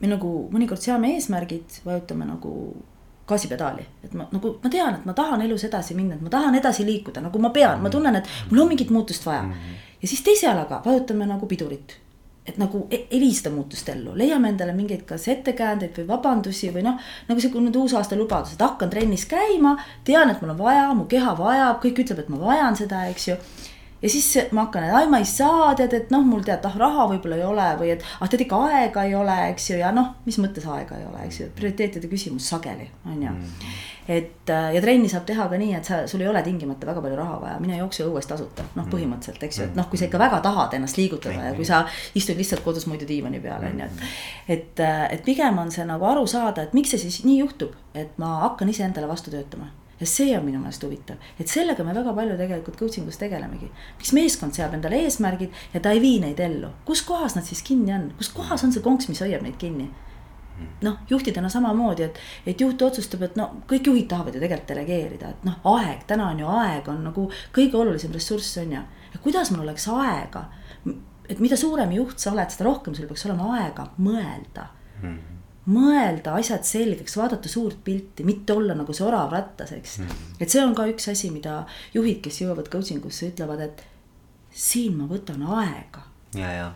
me nagu mõnikord seame eesmärgid, vajutame nagu gaasipedaali, et ma nagu, ma tean, et ma tahan elus edasi minna, et ma tahan edasi liikuda, nagu ma pean, ma tunnen, et mul on mingit muutust vaja. Mhm. ja siis teise jalaga vajutame nagu pidurit. et nagu ei, ei vii seda muutust ellu, leiame endale mingeid kas ettekäändeid või vabandusi või noh. nagu see nüüd uusaasta lubadus, et hakkan trennis käima, tean, et mul on vaja, mu keha vajab, kõik ütleb, et ma vajan seda, eks ju ja siis ma hakkan, et ai, ma ei saa, tead, et noh, mul tead, ah raha võib-olla ei ole või et ah tead ikka aega ei ole, eks ju, ja noh, mis mõttes aega ei ole, eks ju, prioriteetide küsimus sageli on ju. Mm.. et äh, ja trenni saab teha ka nii, et sa, sul ei ole tingimata väga palju raha vaja, mine jookse õues tasuta, noh, mm. põhimõtteliselt, eks ju, et noh, kui sa ikka väga tahad ennast liigutada ja kui sa istud lihtsalt kodus muidu diivani peal on ju, et. et, äh, et pigem on see nagu aru saada, et miks see siis nii juhtub, et ma hakkan iseendale vastu töötama ja see on minu meelest huvitav, et sellega me väga palju tegelikult coaching us tegelemegi. miks meeskond seab endale eesmärgid ja ta ei vii neid ellu, kus kohas nad siis kinni on, kus kohas on see konks, mis hoiab neid kinni? noh, juhtidena samamoodi, et, et juht otsustab, et no kõik juhid tahavad ju tegelikult delegeerida, et noh, aeg, täna on ju aeg on nagu kõige olulisem ressurss on ju. ja kuidas mul oleks aega, et mida suurem juht sa oled, seda rohkem sul peaks olema aega mõelda mm. -hmm mõelda asjad selgeks, vaadata suurt pilti, mitte olla nagu see orav rattas, eks mm. -hmm. et see on ka üks asi, mida juhid, kes jõuavad coaching usse, ütlevad, et siin ma võtan aega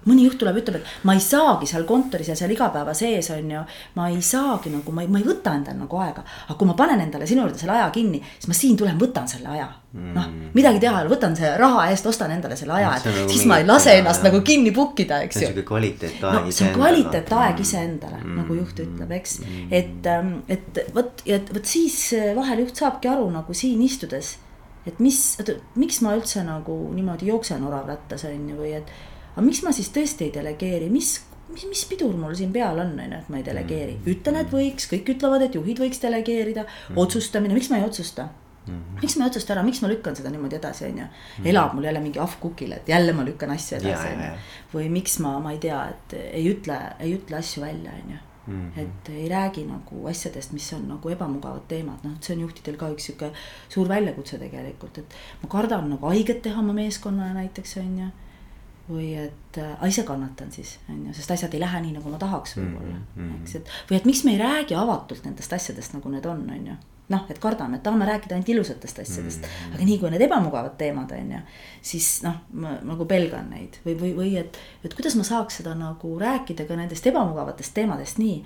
mõni juht tuleb, ütleb, et ma ei saagi seal kontoris ja seal igapäeva sees on ju. ma ei saagi nagu, ma ei, ma ei võta endale nagu aega, aga kui ma panen endale sinu juurde selle aja kinni, siis ma siin tulen, võtan selle aja. noh, mm. midagi teha ei ole, võtan selle raha eest, ostan endale selle aja, et nagu siis ma ei lase ennast jah. nagu kinni book ida, eks ju. kvaliteetaeg no, see on kvaliteetaeg iseendale mm., nagu juht ütleb, eks mm.. et, ähm, et vot, ja vot siis äh, vahel juht saabki aru nagu siin istudes et mis, miks ma üldse nagu niimoodi jooksen oravrattas on ju, või et aga miks ma siis tõesti ei delegeeri, mis, mis, mis pidur mul siin peal on, on ju, et ma ei delegeeri. Mm. ütlen, et võiks, kõik ütlevad, et juhid võiks delegeerida, otsustamine, miks ma ei otsusta Mhm. miks ma ei otsusta ära, miks ma lükkan seda niimoodi edasi, on ju. elab mul jälle mingi ahv kukil, et jälle ma lükkan asju edasi, ja, on ja. ju. või miks ma, ma ei tea, et ei ütle, ei ütle asju välja, on ju. Mhm. et ei räägi nagu asjadest, mis on nagu ebamugavad teemad, noh, see on juhtidel ka üks sihuke suur väljakutse tegelikult, et. ma kardan nagu haiget teha oma meeskonnale näiteks, on ju. Või et äh, ise kannatan siis, on ju, sest asjad ei lähe nii, nagu ma tahaks võib-olla Mhm, mhm. eks, et. või et miks me ei räägi avatult nendest asjadest, nagu need on, on ju noh, et kardame, et tahame rääkida ainult ilusatest asjadest mm, -hmm. aga nii kui need ebamugavad teemad on ju, siis noh, ma nagu pelgan neid või, või, või et, et kuidas ma saaks seda nagu rääkida ka nendest ebamugavatest teemadest nii.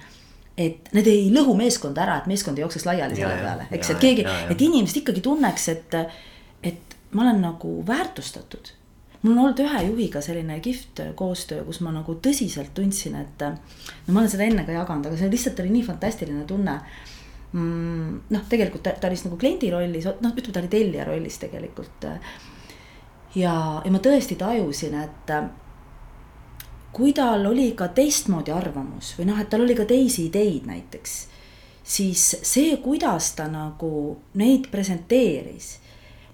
et need ei lõhu meeskonda ära, et meeskond ei jookseks laiali selle peale, eks, et keegi, et inimesed ikkagi tunneks, et, et ma olen nagu väärtustatud mul on olnud ühe juhiga selline kihvt koostöö, kus ma nagu tõsiselt tundsin, et no ma olen seda enne ka jaganud, aga see lihtsalt oli nii fantastiline tunne mm, noh, tegelikult ta, ta oli siis nagu kliendi rollis, noh, ütleme, ta oli tellija rollis tegelikult. ja, ja ma tõesti tajusin, et kui tal oli ka teistmoodi arvamus või noh, et tal oli ka teisi ideid näiteks. siis see, kuidas ta nagu neid presenteeris.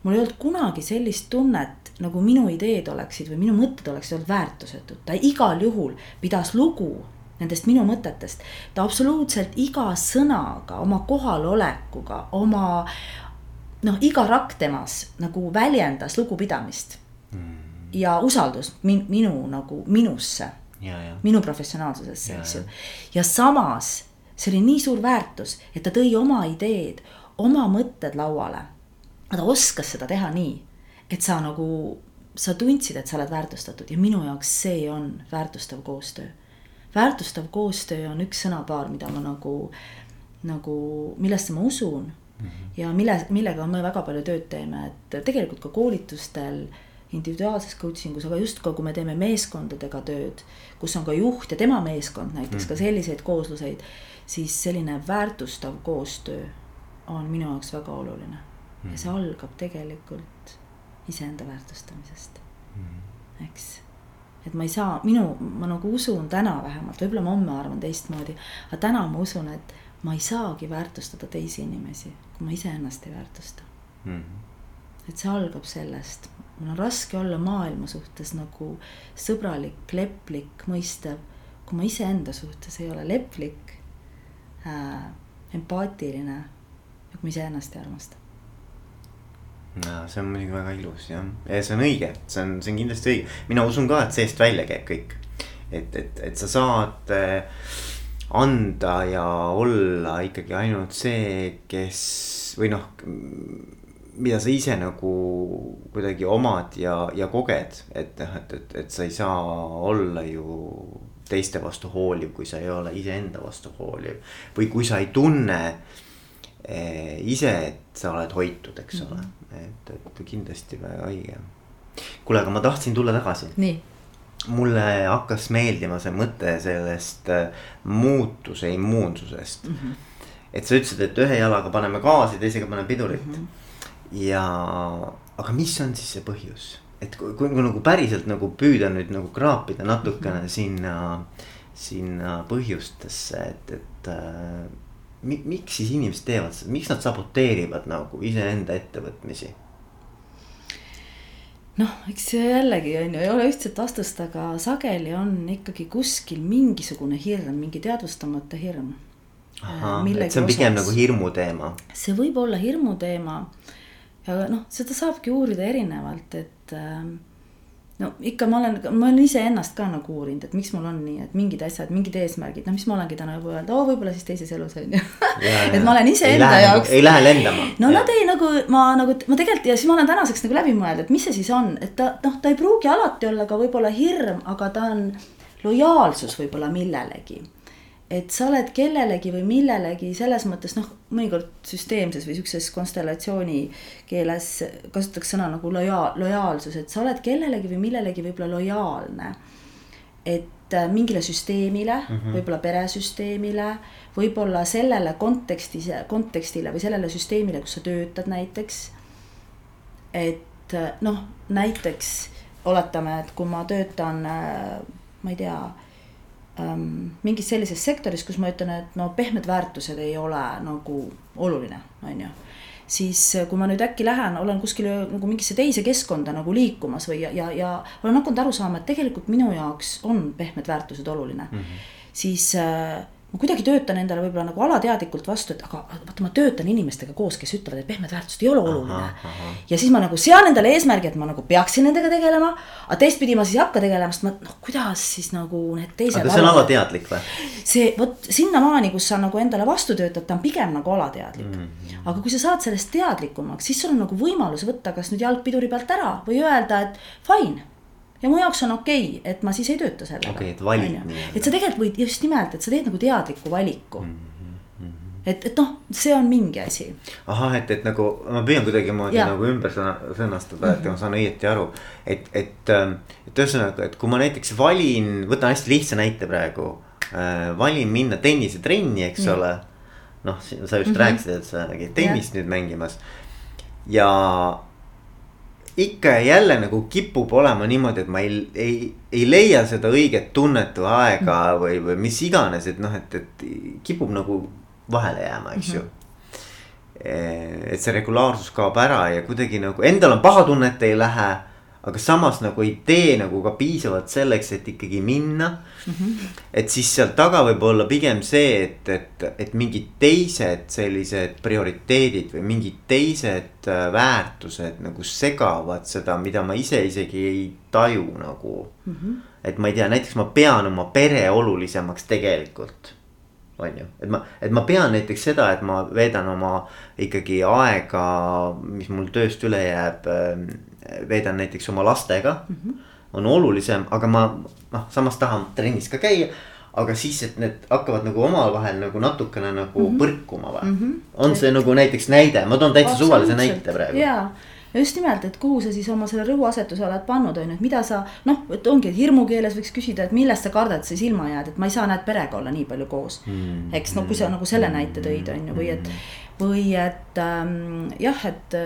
mul ei olnud kunagi sellist tunnet, nagu minu ideed oleksid või minu mõtted oleksid olnud väärtusetud, ta igal juhul pidas lugu nendest minu mõtetest. ta absoluutselt iga sõnaga, oma kohalolekuga, oma noh, iga rakk temas nagu väljendas lugupidamist ja usaldust min, minu nagu minusse, minu professionaalsusesse, eks ju ja. ja samas see oli nii suur väärtus, et ta tõi oma ideed, oma mõtted lauale. ta oskas seda teha nii, et sa nagu, sa tundsid, et sa oled väärtustatud ja minu jaoks see on väärtustav koostöö. väärtustav koostöö on üks sõnapaar, mida ma nagu, nagu, millesse ma usun ja mille, millega me väga palju tööd teeme, et tegelikult ka koolitustel individuaalses coaching us, aga just ka, kui me teeme meeskondadega tööd, kus on ka juht ja tema meeskond näiteks ka selliseid koosluseid, siis selline väärtustav koostöö on minu jaoks väga oluline. ja see algab tegelikult iseenda väärtustamisest, eks. et ma ei saa, minu, ma nagu usun täna vähemalt, võib-olla ma homme arvan teistmoodi, aga täna ma usun, et ma ei saagi väärtustada teisi inimesi, kui ma iseennast ei väärtusta Mhm. et see algab sellest, mul on raske olla maailma suhtes nagu sõbralik, leplik, mõistev, kui ma iseenda suhtes ei ole leplik äh,, empaatiline ja kui ma iseennast ei armasta. No see on muidugi väga ilus jah, ja see on õige, see on, see on kindlasti õige, mina usun ka, et seest välja käib kõik. et, et, et sa saad äh, anda ja olla ikkagi ainult see, kes või noh. mida sa ise nagu kuidagi omad ja, ja koged, et noh, et, et, et sa ei saa olla ju teiste vastu hooliv, kui sa ei ole iseenda vastu hooliv. või kui sa ei tunne eh, ise, et sa oled hoitud, eks ole, et, et kindlasti väga õige. kuule, aga ma tahtsin tulla tagasi nii, mulle hakkas meeldima see mõte sellest äh, muutuse immuunsusest mm. -hmm. et sa ütlesid, et ühe jalaga paneme gaasi, teisega paneme pidurit mm. -hmm. ja, aga mis on siis see põhjus, et kui, kui, kui nagu päriselt nagu püüda nüüd nagu kraapida natukene mm -hmm. sinna, sinna põhjustesse, et, et äh, mi, miks siis inimesed teevad seda, miks nad saboteerivad nagu iseenda ettevõtmisi? noh, eks jällegi on ju, ei ole ühtset vastust, aga sageli on ikkagi kuskil mingisugune hirm, mingi teadvustamata hirm. et see on pigem osas. nagu hirmu teema. see võib olla hirmuteema. ja noh, seda saabki uurida erinevalt, et ähm, no ikka ma olen, ma olen iseennast ka nagu uurinud, et miks mul on nii, et mingid asjad, mingid eesmärgid, noh, mis ma olengi täna juba öelnud, oo, võib-olla siis teises elus on ju. et ma olen iseenda jaoks. ei lähe lendama. no nad ei nagu, ma nagu, ma tegelikult ja siis ma olen tänaseks nagu läbi mõelnud, et mis see siis on, et ta noh, ta ei pruugi alati olla ka võib-olla hirm, aga ta on lojaalsus võib-olla millelegi. Et sa oled kellelegi või millelegi selles mõttes noh, mõnikord süsteemses või sihukeses konstellatsiooni keeles kasutatakse sõna nagu lojaal, lojaalsus, et sa oled kellelegi või millelegi võib-olla lojaalne. et äh, mingile süsteemile mm -hmm. võib-olla peresüsteemile, võib-olla sellele kontekstis, kontekstile või sellele süsteemile, kus sa töötad näiteks. et äh, noh, näiteks oletame, et kui ma töötan, äh, ma ei tea mingis sellises sektoris, kus ma ütlen, et no pehmed väärtused ei ole nagu oluline, on ju siis äh, kui ma nüüd äkki lähen, olen kuskile nagu mingisse teise keskkonda nagu liikumas või ja, ja, ja olen hakanud aru saama, et tegelikult minu jaoks on pehmed väärtused oluline mm, -hmm. siis äh, ma kuidagi töötan endale võib-olla nagu alateadlikult vastu, et aga vaata, ma töötan inimestega koos, kes ütlevad, et pehmed väärtused ei ole oluline. ja siis ma nagu sean endale eesmärgi, et ma nagu peaksin nendega tegelema. aga teistpidi ma siis ei hakka tegelema, sest ma noh, kuidas siis nagu need teised. aga see on alateadlik või? see vot sinnamaani, kus sa nagu endale vastu töötad, ta on pigem nagu alateadlik mm. -hmm. aga kui sa saad sellest teadlikumaks, siis sul on nagu võimalus võtta kas nüüd jalg piduri pealt ära või öelda, et fine ja mu jaoks on okei okay,, et ma siis ei tööta sellega. okei okay,, et valid nii-öelda. et sa tegelikult võid just nimelt, et sa teed nagu teadliku valiku mm. -hmm. et, et noh, see on mingi asi. ahah, et, et nagu ma püüan kuidagimoodi nagu ümber sõna, sõnastada, et -hmm. ma saan õieti aru. et, et, ähm, et ühesõnaga, et kui ma näiteks valin, võtan hästi lihtsa näite praegu äh,. valin minna tennisetrenni, eks -hmm. ole. noh, sa just mm -hmm. rääkisid, et sa käid tennist yeah. nüüd mängimas. ja ikka ja jälle nagu kipub olema niimoodi, et ma ei, ei, ei leia seda õiget tunnet või aega mm. või, või mis iganes, et noh, et, et kipub nagu vahele jääma, eks ju mm. -hmm et see regulaarsus kaob ära ja kuidagi nagu endal on paha tunne, et ei lähe aga samas nagu ei tee nagu ka piisavalt selleks, et ikkagi minna mm. -hmm. et siis seal taga võib olla pigem see, et, et, et mingid teised sellised prioriteedid või mingid teised äh, väärtused nagu segavad seda, mida ma ise isegi ei taju nagu mm. -hmm. et ma ei tea, näiteks ma pean oma pere olulisemaks tegelikult on ju, et ma, et ma pean näiteks seda, et ma veedan oma ikkagi aega, mis mul tööst üle jääb ähm, veedan näiteks oma lastega mm. -hmm. on olulisem, aga ma noh, samas tahan trennis ka käia. aga siis, et need hakkavad nagu omavahel nagu natukene nagu mm -hmm. põrkuma või mm? -hmm. on see nagu näiteks näide, ma toon täitsa suvalise näite praegu. jaa ja just nimelt, et kuhu sa siis oma selle rõhuasetuse oled pannud, on ju, et mida sa noh, et ongi, et hirmukeeles võiks küsida, et millest sa kardad siis ilma jääd, et ma ei saa näed perega olla nii palju koos mm.. eks no kui sa nagu selle näite tõid, on ju, või et või et ähm, jah, et,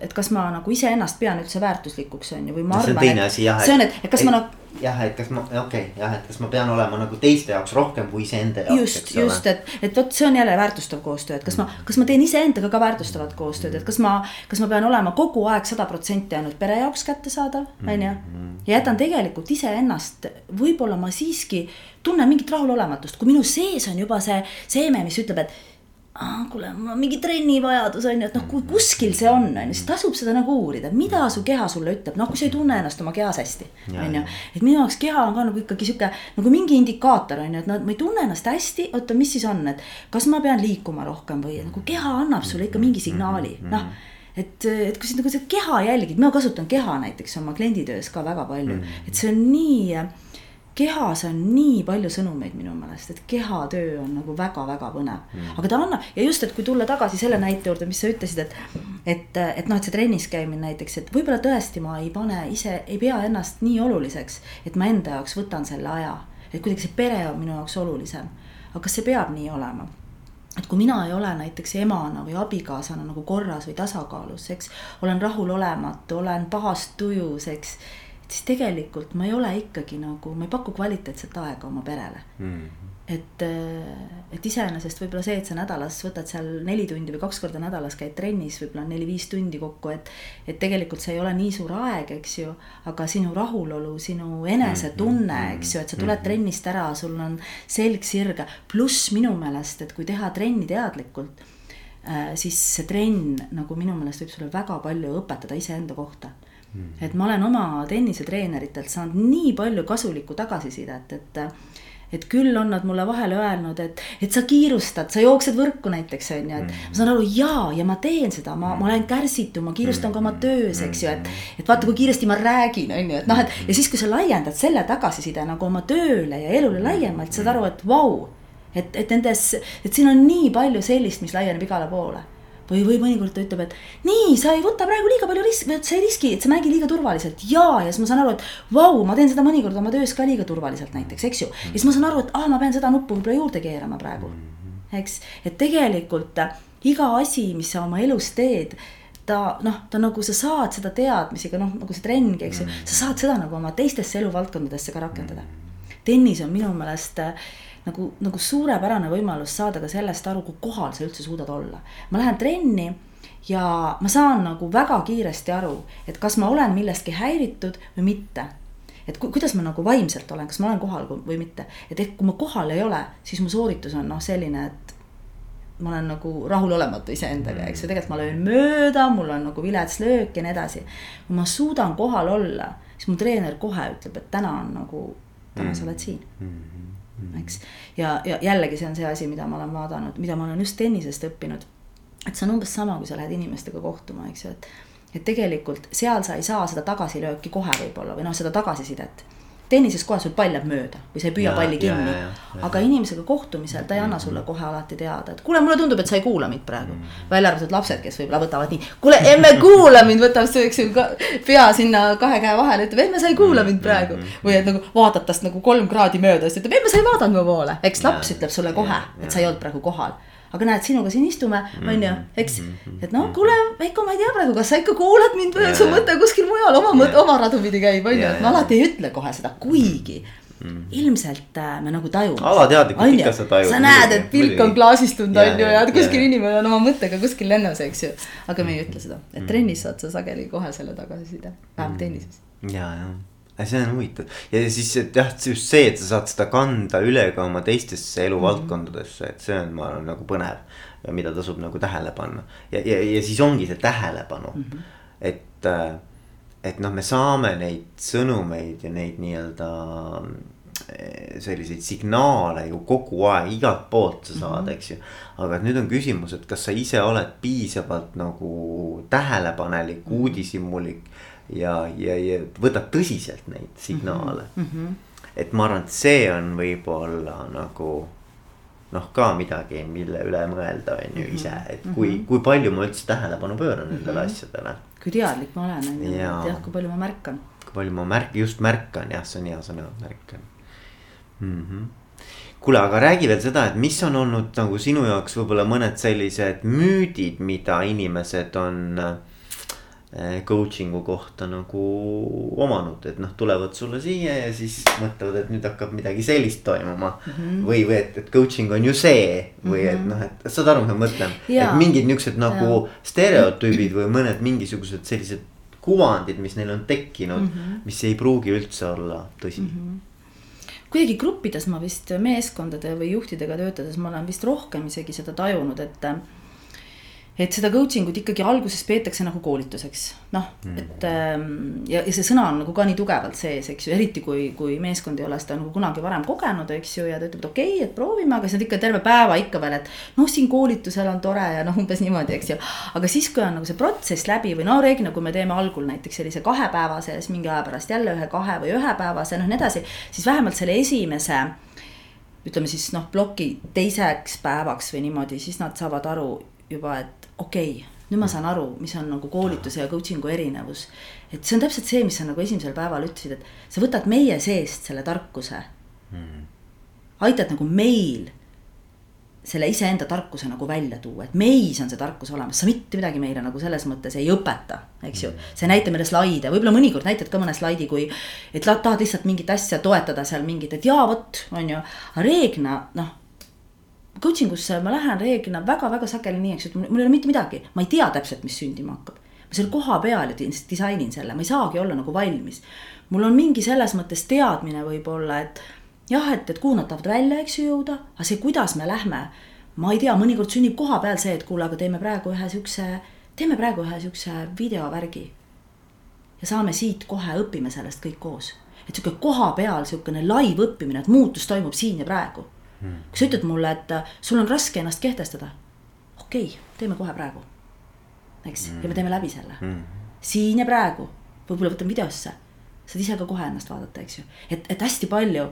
et kas ma nagu iseennast pean üldse väärtuslikuks, on ju, või ma arvan. see on teine asi jah. see on, et, et kas et, ma nagu. jah, et kas ma, okei okay,, jah, et kas ma pean olema nagu teiste jaoks rohkem kui iseenda jaoks. just, just, et, et vot see on jälle väärtustav koostöö, et kas ma, kas ma teen iseendaga ka väärtustavat koostööd, et kas ma, kas ma pean olema kogu aeg sada protsenti ainult pere jaoks kättesaadav, on ju. Mhm. ja jätan tegelikult iseennast, võib-olla ma siiski tunnen mingit rahulolematust, kui minu sees on juba see seeme, mis ütleb, et ah, kuule, mul on mingi trennivajadus on ju, et noh, kui kuskil see on, on ju, siis tasub seda nagu uurida, mida su keha sulle ütleb, noh, kui sa ei tunne ennast oma kehas hästi. on ju, et minu jaoks keha on ka nagu ikkagi sihuke nagu mingi indikaator on ju, et noh, ma ei tunne ennast hästi, oota, mis siis on, et kas ma pean liikuma rohkem või nagu keha annab sulle ikka mingi signaali, noh. et, et kui sa nagu seda keha jälgid, ma kasutan keha näiteks oma klienditöös ka väga palju, et see on nii kehas on nii palju sõnumeid minu meelest, et kehatöö on nagu väga-väga põnev mm.. aga ta annab ja just, et kui tulla tagasi selle näite juurde, mis sa ütlesid, et. et, et noh, et see trennis käimine näiteks, et võib-olla tõesti ma ei pane ise, ei pea ennast nii oluliseks, et ma enda jaoks võtan selle aja. et kuidagi see pere on minu jaoks olulisem. aga kas see peab nii olema? et kui mina ei ole näiteks emana või abikaasana nagu korras või tasakaalus, eks. olen rahulolematu, olen pahas tujus, eks siis tegelikult ma ei ole ikkagi nagu, ma ei paku kvaliteetset aega oma perele mm. -hmm. et, äh, et iseenesest võib-olla see, et sa nädalas võtad seal neli tundi või kaks korda nädalas käid trennis, võib-olla neli-viis tundi kokku, et. et tegelikult see ei ole nii suur aeg, eks ju, aga sinu rahulolu, sinu enesetunne, mhm. eks ju, et sa tuled mhm. trennist ära, sul on selg sirge. pluss minu meelest, et kui teha trenni teadlikult äh, siis see trenn nagu minu meelest võib sulle väga palju õpetada iseenda kohta et ma olen oma tennisetreeneritelt saanud nii palju kasulikku tagasisidet, et et küll on nad mulle vahele öelnud, et, et sa kiirustad, sa jooksed võrku näiteks on ju, et mm. ma saan aru, jaa, ja ma teen seda, ma, ma olen kärsitu, ma kiirustan ka oma töös, eks ju, et. et vaata, kui kiiresti ma räägin, on ju, et noh, et ja siis, kui sa laiendad selle tagasiside nagu oma tööle ja elule laiemalt, saad aru, et vau wow, et, et nendes, et siin on nii palju sellist, mis laieneb igale poole või, või mõnikord ta ütleb, et nii, sa ei võta praegu liiga palju riski, sa ei riski, et sa mängi liiga turvaliselt. Ja, ja siis ma saan aru, et vau, ma teen seda mõnikord oma töös ka liiga turvaliselt näiteks, eks ju. ja siis ma saan aru, et aa, ma pean seda nuppu võib-olla juurde keerama praegu, eks, et tegelikult äh, iga asi, mis sa oma elus teed ta noh, ta nagu sa saad seda teadmisega noh, nagu see trenngi, eks ju, sa saad seda nagu oma teistesse eluvaldkondadesse ka rakendada. tennis on minu meelest äh, nagu, nagu suurepärane võimalus saada ka sellest aru, kui kohal sa üldse suudad olla. ma lähen trenni ja ma saan nagu väga kiiresti aru, et kas ma olen millestki häiritud või mitte et ku, kuidas ma nagu vaimselt olen, kas ma olen kohal või mitte, et ehk kui ma kohal ei ole, siis mu sooritus on noh, selline, et ma olen nagu rahulolematu iseendaga, eks ju, tegelikult ma löön mööda, mul on nagu vilets löök ja nii edasi. kui ma suudan kohal olla, siis mu treener kohe ütleb, et täna on nagu, täna mm. sa oled siin mm. -hmm. Eks, ja, ja jällegi see on see asi, mida ma olen vaadanud, mida ma olen just tennisest õppinud. et see on umbes sama, kui sa lähed inimestega kohtuma, eks ju, et et tegelikult seal sa ei saa seda tagasilööki kohe võib-olla või noh, seda tagasisidet tennises kohe sul pall läheb mööda või sa ei püüa ja, palli kinni. aga inimesega kohtumisel ta ei anna sulle kohe alati teada, et kuule, mulle tundub, et sa ei kuula mind praegu. Mm. välja arvatud lapsed, kes võib-olla võtavad nii, kuule emme kuula mind, võtab ju, pea sinna kahe käe vahele, ütleb emme, sa ei kuula mind praegu. või et nagu vaatad tast nagu kolm kraadi mööda, siis ütleb emme, sa ei vaadanud mu poole, eks laps ütleb sulle kohe, et sa ei olnud praegu kohal aga näed, sinuga siin istume, mm-hmm. on ju, eks. Mm-hmm. et noh, kuule, Veiko, ma ei tea praegu, kas sa ikka kuulad mind või on su mõte kuskil mujal oma mõte, oma radu pidi käib, on ju, et ma alati ei ütle kohe seda, kuigi mm. ilmselt äh, me nagu tajume. alateadlikult ikka sa tajud. sa näed, et pilk on klaasistunud on ju ja kuskil ja. inimene on oma mõttega kuskil lennus, eks ju. aga me ei ütle seda, et trennis saad sa sageli kohe selle tagasiside, vähemalt tennises. ja, ja see on huvitav ja siis et jah, just see, et sa saad seda kanda üle ka oma teistesse eluvaldkondadesse, et see on, ma arvan, nagu põnev. ja mida tasub nagu tähele panna ja, ja, ja siis ongi see tähelepanu mm, -hmm. et, äh, et noh, me saame neid sõnumeid ja neid nii-öelda äh, selliseid signaale ju kogu aeg igalt poolt sa saad mm, -hmm. eks ju. aga nüüd on küsimus, et kas sa ise oled piisavalt nagu tähelepanelik mm, -hmm. uudishimulik ja, ja, ja võtab tõsiselt neid signaale mm. -hmm. et ma arvan, et see on võib-olla nagu noh, ka midagi, mille üle mõelda, on ju ise, et kui mm, -hmm. kui palju ma üldse tähelepanu pööran nendele mm -hmm. asjadele. kui teadlik ma olen, on ju, et jah, kui palju ma märkan. kui palju ma märk-, just märkan jah, see on hea sõna, märkan mm. -hmm kuule, aga räägi veel seda, et mis on olnud nagu sinu jaoks võib-olla mõned sellised müüdid, mida inimesed on äh, coaching'u kohta nagu omanud, et noh, tulevad sulle siia ja siis mõtlevad, et nüüd hakkab midagi sellist toimuma mm. -hmm. või, või et, et coaching on ju see või et mhm. noh, et saad aru, mis ma mõtlen. et mingid niuksed nagu ja. stereotüübid või mõned mingisugused sellised kuvandid, mis neil on tekkinud mm, -hmm. mis ei pruugi üldse olla tõsi mm. -hmm kuidagi gruppides ma vist meeskondade või juhtidega töötades ma olen vist rohkem isegi seda tajunud, et et seda coaching ut ikkagi alguses peetakse nagu koolituseks, noh mm., et ähm, ja, ja see sõna on nagu ka nii tugevalt sees, eks ju, eriti kui, kui meeskond ei ole seda nagu kunagi varem kogenud, eks ju, ja ta ütleb, et okei okay,, et proovime, aga siis nad ikka terve päeva ikka veel, et noh, siin koolitusel on tore ja noh, umbes niimoodi, eks ju. aga siis, kui on nagu see protsess läbi või no reeglina, kui me teeme algul näiteks sellise kahepäevase, siis mingi aja pärast jälle ühe kahe või ühepäevase, noh nii edasi, siis vähemalt selle esimese ütleme siis noh, ploki teiseks päevaks või niimoodi, siis nad saavad aru juba, et okei okay,, nüüd ma saan aru, mis on nagu koolituse ja coaching'u erinevus. et see on täpselt see, mis sa nagu esimesel päeval ütlesid, et sa võtad meie seest selle tarkuse mm.. aitad nagu meil selle iseenda tarkuse nagu välja tuua, et meis on see tarkus olemas, sa mitte midagi meile nagu selles mõttes ei õpeta, eks ju. Mm. sa ei näita meile slaide, võib-olla mõnikord näitad ka mõne slaidi, kui. et tahad lihtsalt mingit asja toetada seal mingit, et jaa, vot, on ju, aga reeglina noh coaching usse ma lähen reeglina väga-väga sageli nii, eks ju, et mul ei ole mitte midagi, ma ei tea täpselt, mis sündima hakkab. ma seal kohapeal disainin selle, ma ei saagi olla nagu valmis. mul on mingi selles mõttes teadmine võib-olla, et jah, et, et kuhu nad tahavad välja, eks ju, jõuda, aga see, kuidas me lähme. ma ei tea, mõnikord sünnib koha peal see, et kuule, aga teeme praegu ühe siukse, teeme praegu ühe siukse videovärgi. ja saame siit kohe, õpime sellest kõik koos. et sihuke koha peal sihukene live õppimine, et muutus toimub siin ja praegu. Kui sa ütled mulle, et äh, sul on raske ennast kehtestada. okei okay,, teeme kohe praegu. eks mm., ja me teeme läbi selle mm.. siin ja praegu, võib-olla võtan videosse. saad ise ka kohe ennast vaadata, eks ju, et, et hästi palju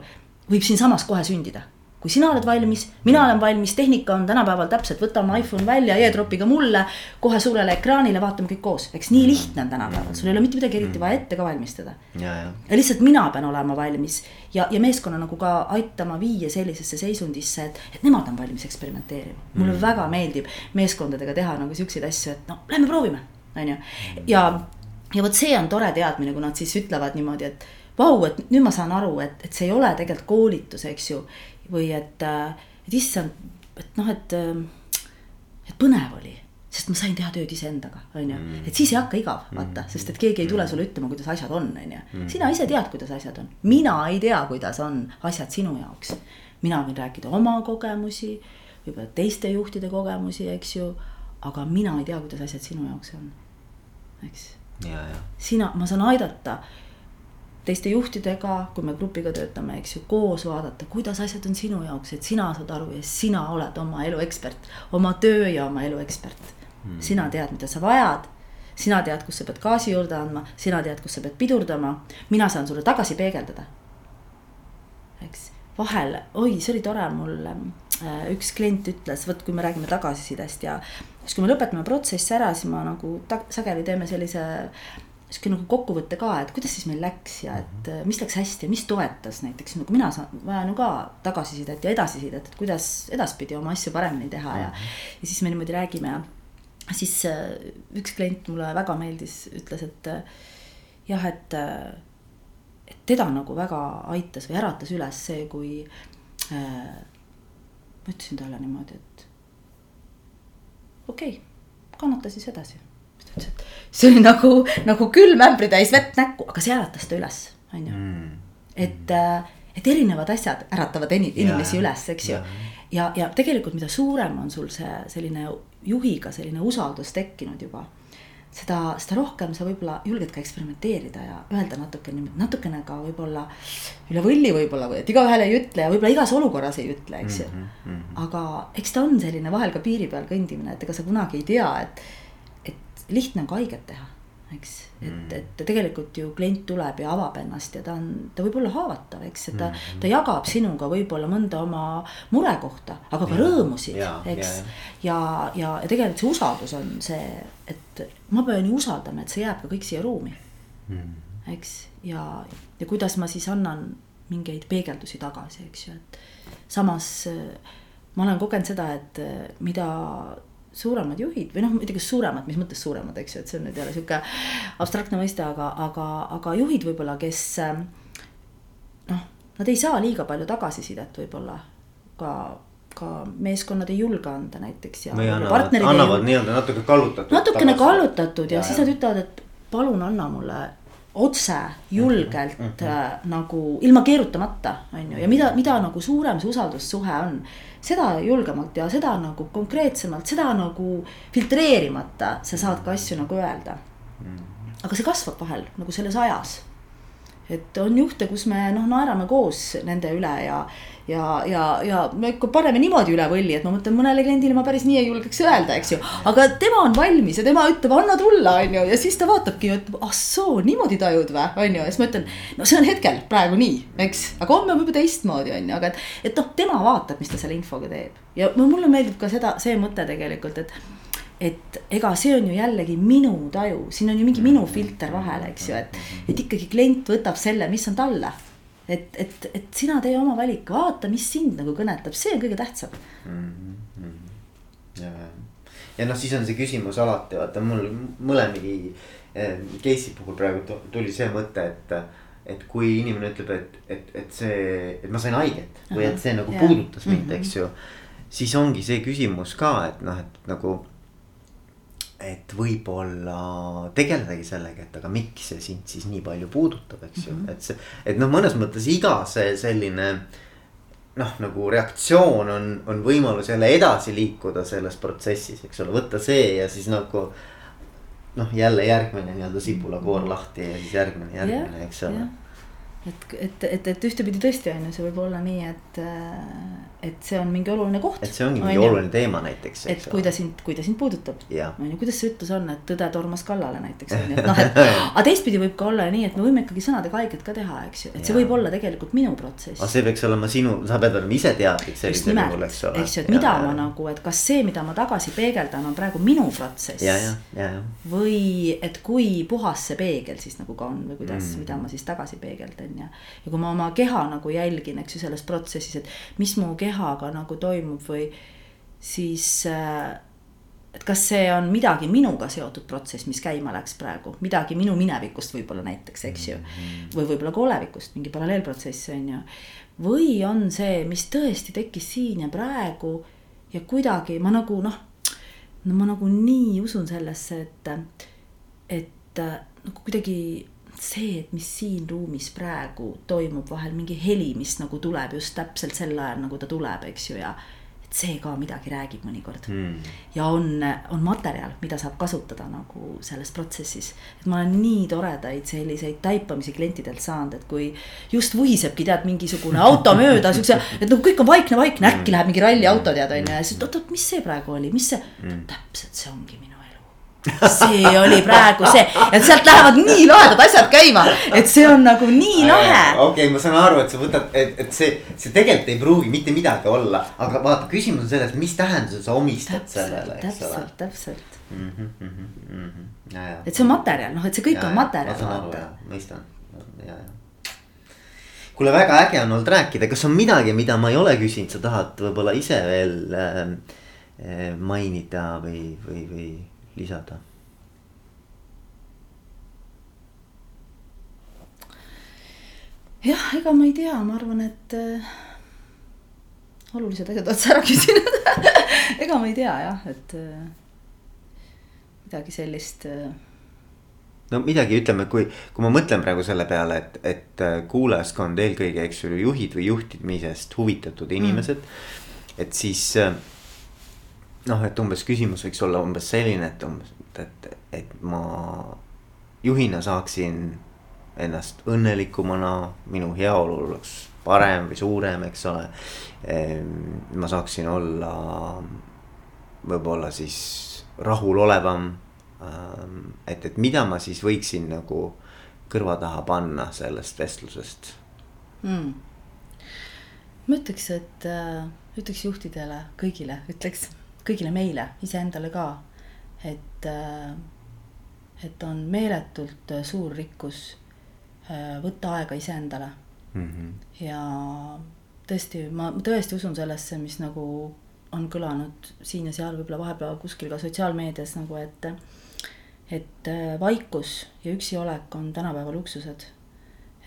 võib siinsamas kohe sündida kui sina oled valmis, mina olen valmis, tehnika on tänapäeval täpselt, võta oma iPhone välja e-tropiga mulle. kohe suurele ekraanile, vaatame kõik koos, eks nii lihtne on tänapäeval, sul ei ole mitte midagi eriti vaja ette ka valmistada. ja lihtsalt mina pean olema valmis ja, ja meeskonna nagu ka aitama viia sellisesse seisundisse, et, et nemad on valmis eksperimenteerima. mulle mm. väga meeldib meeskondadega teha nagu siukseid asju, et no lähme proovime on ju. ja, ja vot see on tore teadmine, kui nad siis ütlevad niimoodi, et vau, et nüüd ma saan aru, et, et see ei ole tegelikult koolitus, eks ju. Või et, et issand, et noh, et, et põnev oli sest ma sain teha tööd iseendaga, on ju, mm. et siis ei hakka igav, vaata, mm. sest et keegi ei tule sulle ütlema, kuidas asjad on, on ju. Mm. sina ise tead, kuidas asjad on, mina ei tea, kuidas on asjad sinu jaoks. mina võin rääkida oma kogemusi, võib-olla teiste juhtide kogemusi, eks ju. aga mina ei tea, kuidas asjad sinu jaoks on, eks. sina, ma saan aidata teiste juhtidega, kui me grupiga töötame, eks ju, koos vaadata, kuidas asjad on sinu jaoks, et sina saad aru ja sina oled oma elu ekspert, oma töö ja oma elu ekspert mm.. sina tead, mida sa vajad. sina tead, kus sa pead gaasi juurde andma, sina tead, kus sa pead pidurdama, mina saan sulle tagasi peegeldada. eks vahel, oi, see oli tore, mul äh, üks klient ütles, vot kui me räägime tagasisidest ja siis, kui me lõpetame protsessi ära, siis ma nagu sageli teeme sellise sihuke nagu kokkuvõte ka, et kuidas siis meil läks ja et äh, mis läks hästi ja mis toetas näiteks nagu mina saan, vajan ju ka tagasisidet ja edasisidet, et kuidas edaspidi oma asju paremini teha ja. ja siis me niimoodi räägime ja siis äh, üks klient mulle väga meeldis, ütles, et äh, jah, et, et teda nagu väga aitas või äratas üles see, kui äh,. ma ütlesin talle niimoodi, et okei okay,, kannata siis edasi. Ütles, et see oli nagu, nagu külm ämbritäis vett näkku, aga see äratas ta üles, on ju. Mm. et, et erinevad asjad äratavad inimesi ja, üles, eks ju. ja, ja tegelikult, mida suurem on sul see selline juhiga selline usaldus tekkinud juba. seda, seda rohkem sa võib-olla julged ka eksperimenteerida ja öelda natukene, natukene ka võib-olla üle võlli võib-olla või et igaühele ei ütle ja võib-olla igas olukorras ei ütle, eks ju mm. -hmm. aga eks ta on selline vahel ka piiri peal kõndimine, et ega sa kunagi ei tea, et lihtne on ka haiget teha eks, et, mm. et tegelikult ju klient tuleb ja avab ennast ja ta on, ta võib olla haavatav, eks, et ta mm, -hmm. ta jagab sinuga võib-olla mõnda oma murekohta, aga ka ja, rõõmusid, eks. ja, ja, ja, ja tegelikult see usaldus on see, et ma pean ju usaldama, et see jääb ka kõik siia ruumi mm. -hmm. eks, ja, ja kuidas ma siis annan mingeid peegeldusi tagasi, eks ju, et samas ma olen kogenud seda, et mida suuremad juhid või noh, tea, kas suuremad, mis mõttes suuremad, eks ju, et see on nüüd jälle sihuke abstraktne mõiste, aga, aga, aga juhid võib-olla, kes noh, nad ei saa liiga palju tagasisidet võib-olla ka ka meeskonnad ei julge anda näiteks ja. või annavad, annavad nii-öelda natuke kallutatud. natukene kallutatud ja, ja siis nad ütlevad, et palun anna mulle otse, julgelt mm -hmm. nagu ilma keerutamata, on ju, ja mida, mida nagu suurem see usaldussuhe on seda julgemalt ja seda nagu konkreetsemalt, seda nagu filtreerimata sa saad ka asju nagu öelda. aga see kasvab vahel nagu selles ajas. Et on juhte, kus me noh, naerame koos nende üle ja ja, ja, ja me ikka paneme niimoodi üle võlli, et ma mõtlen, mõnele kliendile ma päris nii ei julgeks öelda, eks ju. aga tema on valmis ja tema ütleb, anna tulla, on ju, ja siis ta vaatabki, et ah soo, niimoodi tajud või, on ju, ja siis ma ütlen. no see on hetkel praegu nii, eks, aga homme võib-olla teistmoodi, on ju, aga et, et noh, tema vaatab, mis ta selle infoga teeb. ja mulle meeldib ka seda, see mõte tegelikult, et et ega see on ju jällegi minu taju, siin on ju mingi minu filter vahel, eks ju, et, et ikkagi klient võtab selle, mis on talle et, et, et sina tee oma valik, vaata, mis sind nagu kõnetab, see on kõige tähtsam mm. -hmm. ja, ja noh, siis on see küsimus alati vaata mul mõlemini eh, case'i puhul praegu tuli see mõte, et. et kui inimene ütleb, et, et, et see, et ma sain haiget või et see nagu ja. puudutas mind -hmm. eks ju. siis ongi see küsimus ka, et noh, et nagu et võib-olla tegeledagi sellega, et aga miks see sind siis nii palju puudutab, eks ju mm, -hmm. et see, et noh, mõnes mõttes iga see selline. noh, nagu reaktsioon on, on võimalus jälle edasi liikuda selles protsessis, eks ole, võtta see ja siis nagu. noh, jälle järgmine nii-öelda sibulakoor lahti ja siis järgmine, järgmine, eks ole et, et, et, et ühtepidi tõesti on ju, see võib olla nii, et, et see on mingi oluline koht. et see ongi mingi on oluline teema näiteks. et kui ta sind, kui ta sind puudutab. on ju, kuidas see ütlus on, et tõde tormas kallale näiteks on ju, et noh, et. aga teistpidi võib ka olla nii, et me võime ikkagi sõnadega haiget ka teha, eks ju, et see ja. võib olla tegelikult minu protsess. aga see peaks olema sinu, sa pead olema ise teadlik sellisel juhul, eks ole. eks ju, et mida ja, ma ja. nagu, et kas see, mida ma tagasi peegeldan, on praegu minu protsess. või et kui puhas see peegel siis nagu ka on või kuidas mm., mida ma siis tagasi peegeldan ja. ja kui ma oma keha nagu jälgin, eks ju, selles protsessis, et mis mu kehaga nagu toimub või siis äh, et kas see on midagi minuga seotud protsess, mis käima läks praegu, midagi minu minevikust võib-olla näiteks, eks ju. või võib-olla ka olevikust, mingi paralleelprotsess on ju. või on see, mis tõesti tekkis siin ja praegu ja kuidagi ma nagu noh, no ma nagu nii usun sellesse, et, et nagu kuidagi see, et mis siin ruumis praegu toimub, vahel mingi heli, mis nagu tuleb just täpselt sel ajal, nagu ta tuleb, eks ju, ja et see ka midagi räägib mõnikord mm.. ja on, on materjal, mida saab kasutada nagu selles protsessis. et ma olen nii toredaid selliseid taipamisi klientidelt saanud, et kui just vuhisebki, tead, mingisugune auto mööda, siukse, et noh, kõik on vaikne, vaikne, äkki hmm. läheb mingi ralliauto, tead, on ju, ja siis oot-oot, mis see praegu oli, mis see mm., täpselt see ongi minu see oli praegu see, et sealt lähevad nii lahedad asjad käima, et see on nagu nii lahe. okei okay,, ma saan aru, et sa võtad, et, et see, see tegelikult ei pruugi mitte midagi olla, aga vaata, küsimus on selles, mis tähenduse sa omistad täpselt, sellele, eks ole. täpselt, täpselt mm. -hmm, mm -hmm. Ja, ja. et see on materjal, noh, et see kõik ja, on materjal. ma saan aru ja, mõistan, ja, ja. kuule, väga äge on olnud rääkida, kas on midagi, mida ma ei ole küsinud, sa tahad võib-olla ise veel äh, mainida või, või, või lisada? jah, ega ma ei tea, ma arvan, et äh, olulised asjad oled sa ära küsinud ega ma ei tea jah, et äh, midagi sellist äh, no midagi, ütleme, kui, kui ma mõtlen praegu selle peale, et, et äh, kuulajaskond eelkõige, eks ju, juhid või juhtimisest huvitatud inimesed mm.. et siis äh, noh, et umbes küsimus võiks olla umbes selline, et umbes, et, et ma juhina saaksin ennast õnnelikumana, minu heaolu oleks parem või suurem, eks ole. Ma saaksin olla võib-olla siis rahulolevam. Et, et mida ma siis võiksin nagu kõrva taha panna sellest vestlusest mm.? ma ütleks, et äh, ütleks juhtidele, kõigile, ütleks kõigile meile, iseendale ka. et, äh, et on meeletult äh, suur rikkus äh, võtta aega iseendale mm. -hmm. ja tõesti, ma tõesti usun sellesse, mis nagu on kõlanud siin ja seal, võib-olla vahepeal kuskil ka sotsiaalmeedias nagu, et et vaikus ja üksiolek on tänapäeva luksused.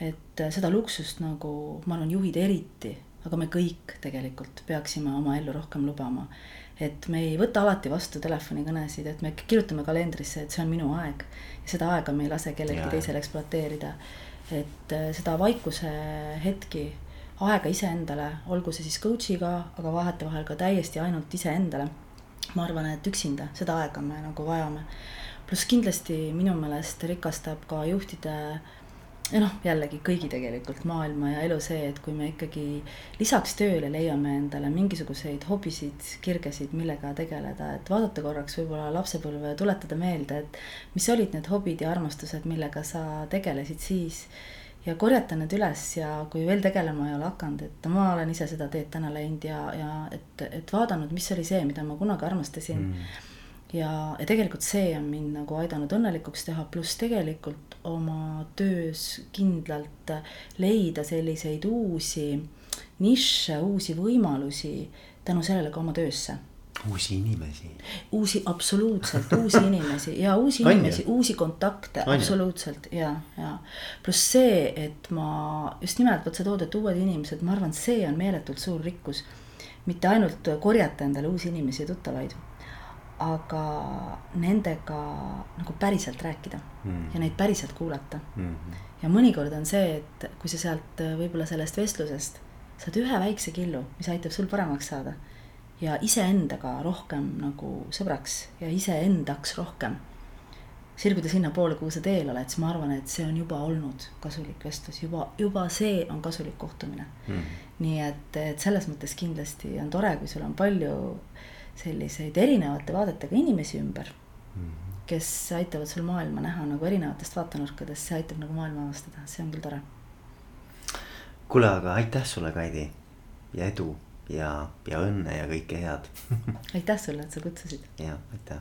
et seda luksust nagu ma arvan, juhid eriti, aga me kõik tegelikult peaksime oma ellu rohkem lubama et me ei võta alati vastu telefonikõnesid, et me kirjutame kalendrisse, et see on minu aeg. ja seda aega me ei lase kellelgi teisel ekspluateerida. et äh, seda vaikuse hetki, aega iseendale, olgu see siis coach'iga, aga vahetevahel ka täiesti ainult iseendale. ma arvan, et üksinda seda aega me nagu vajame. pluss kindlasti minu meelest rikastab ka juhtide ja noh, jällegi kõigi tegelikult maailma ja elu see, et kui me ikkagi lisaks tööle leiame endale mingisuguseid hobisid, kirgesid, millega tegeleda, et vaadata korraks võib-olla lapsepõlve ja tuletada meelde, et mis olid need hobid ja armastused, millega sa tegelesid siis. Ja korjata need üles ja kui veel tegelema ei ole hakanud, et ma olen ise seda teed täna läinud ja, ja et, et vaadanud, mis oli see, mida ma kunagi armastasin. Mm ja, ja tegelikult see on mind nagu aidanud õnnelikuks teha, pluss tegelikult oma töös kindlalt leida selliseid uusi nišše, uusi võimalusi tänu sellele ka oma töösse uusi inimesi. uusi, absoluutselt uusi inimesi ja uusi inimesi, uusi kontakte, absoluutselt ja, ja. pluss see, et ma just nimelt vot sa tood, et uued inimesed, ma arvan, see on meeletult suur rikkus. mitte ainult korjata endale uusi inimesi ja tuttavaid aga nendega nagu päriselt rääkida mm. ja neid päriselt kuulata mm. -hmm. ja mõnikord on see, et kui sa sealt äh, võib-olla sellest vestlusest saad ühe väikse killu, mis aitab sul paremaks saada ja iseendaga rohkem nagu sõbraks ja iseendaks rohkem sirguda sinnapoole, kuhu sa teel oled, siis ma arvan, et see on juba olnud kasulik vestlus, juba, juba see on kasulik kohtumine mm.. nii et, et selles mõttes kindlasti on tore, kui sul on palju selliseid erinevate vaadetega inimesi ümber mm. -hmm. kes aitavad sul maailma näha nagu erinevatest vaatenurkadest, see aitab nagu maailma avastada, see on küll tore. kuule, aga aitäh sulle, Kaidi ja edu ja, ja õnne ja kõike head aitäh sulle, et sa kutsusid. ja aitäh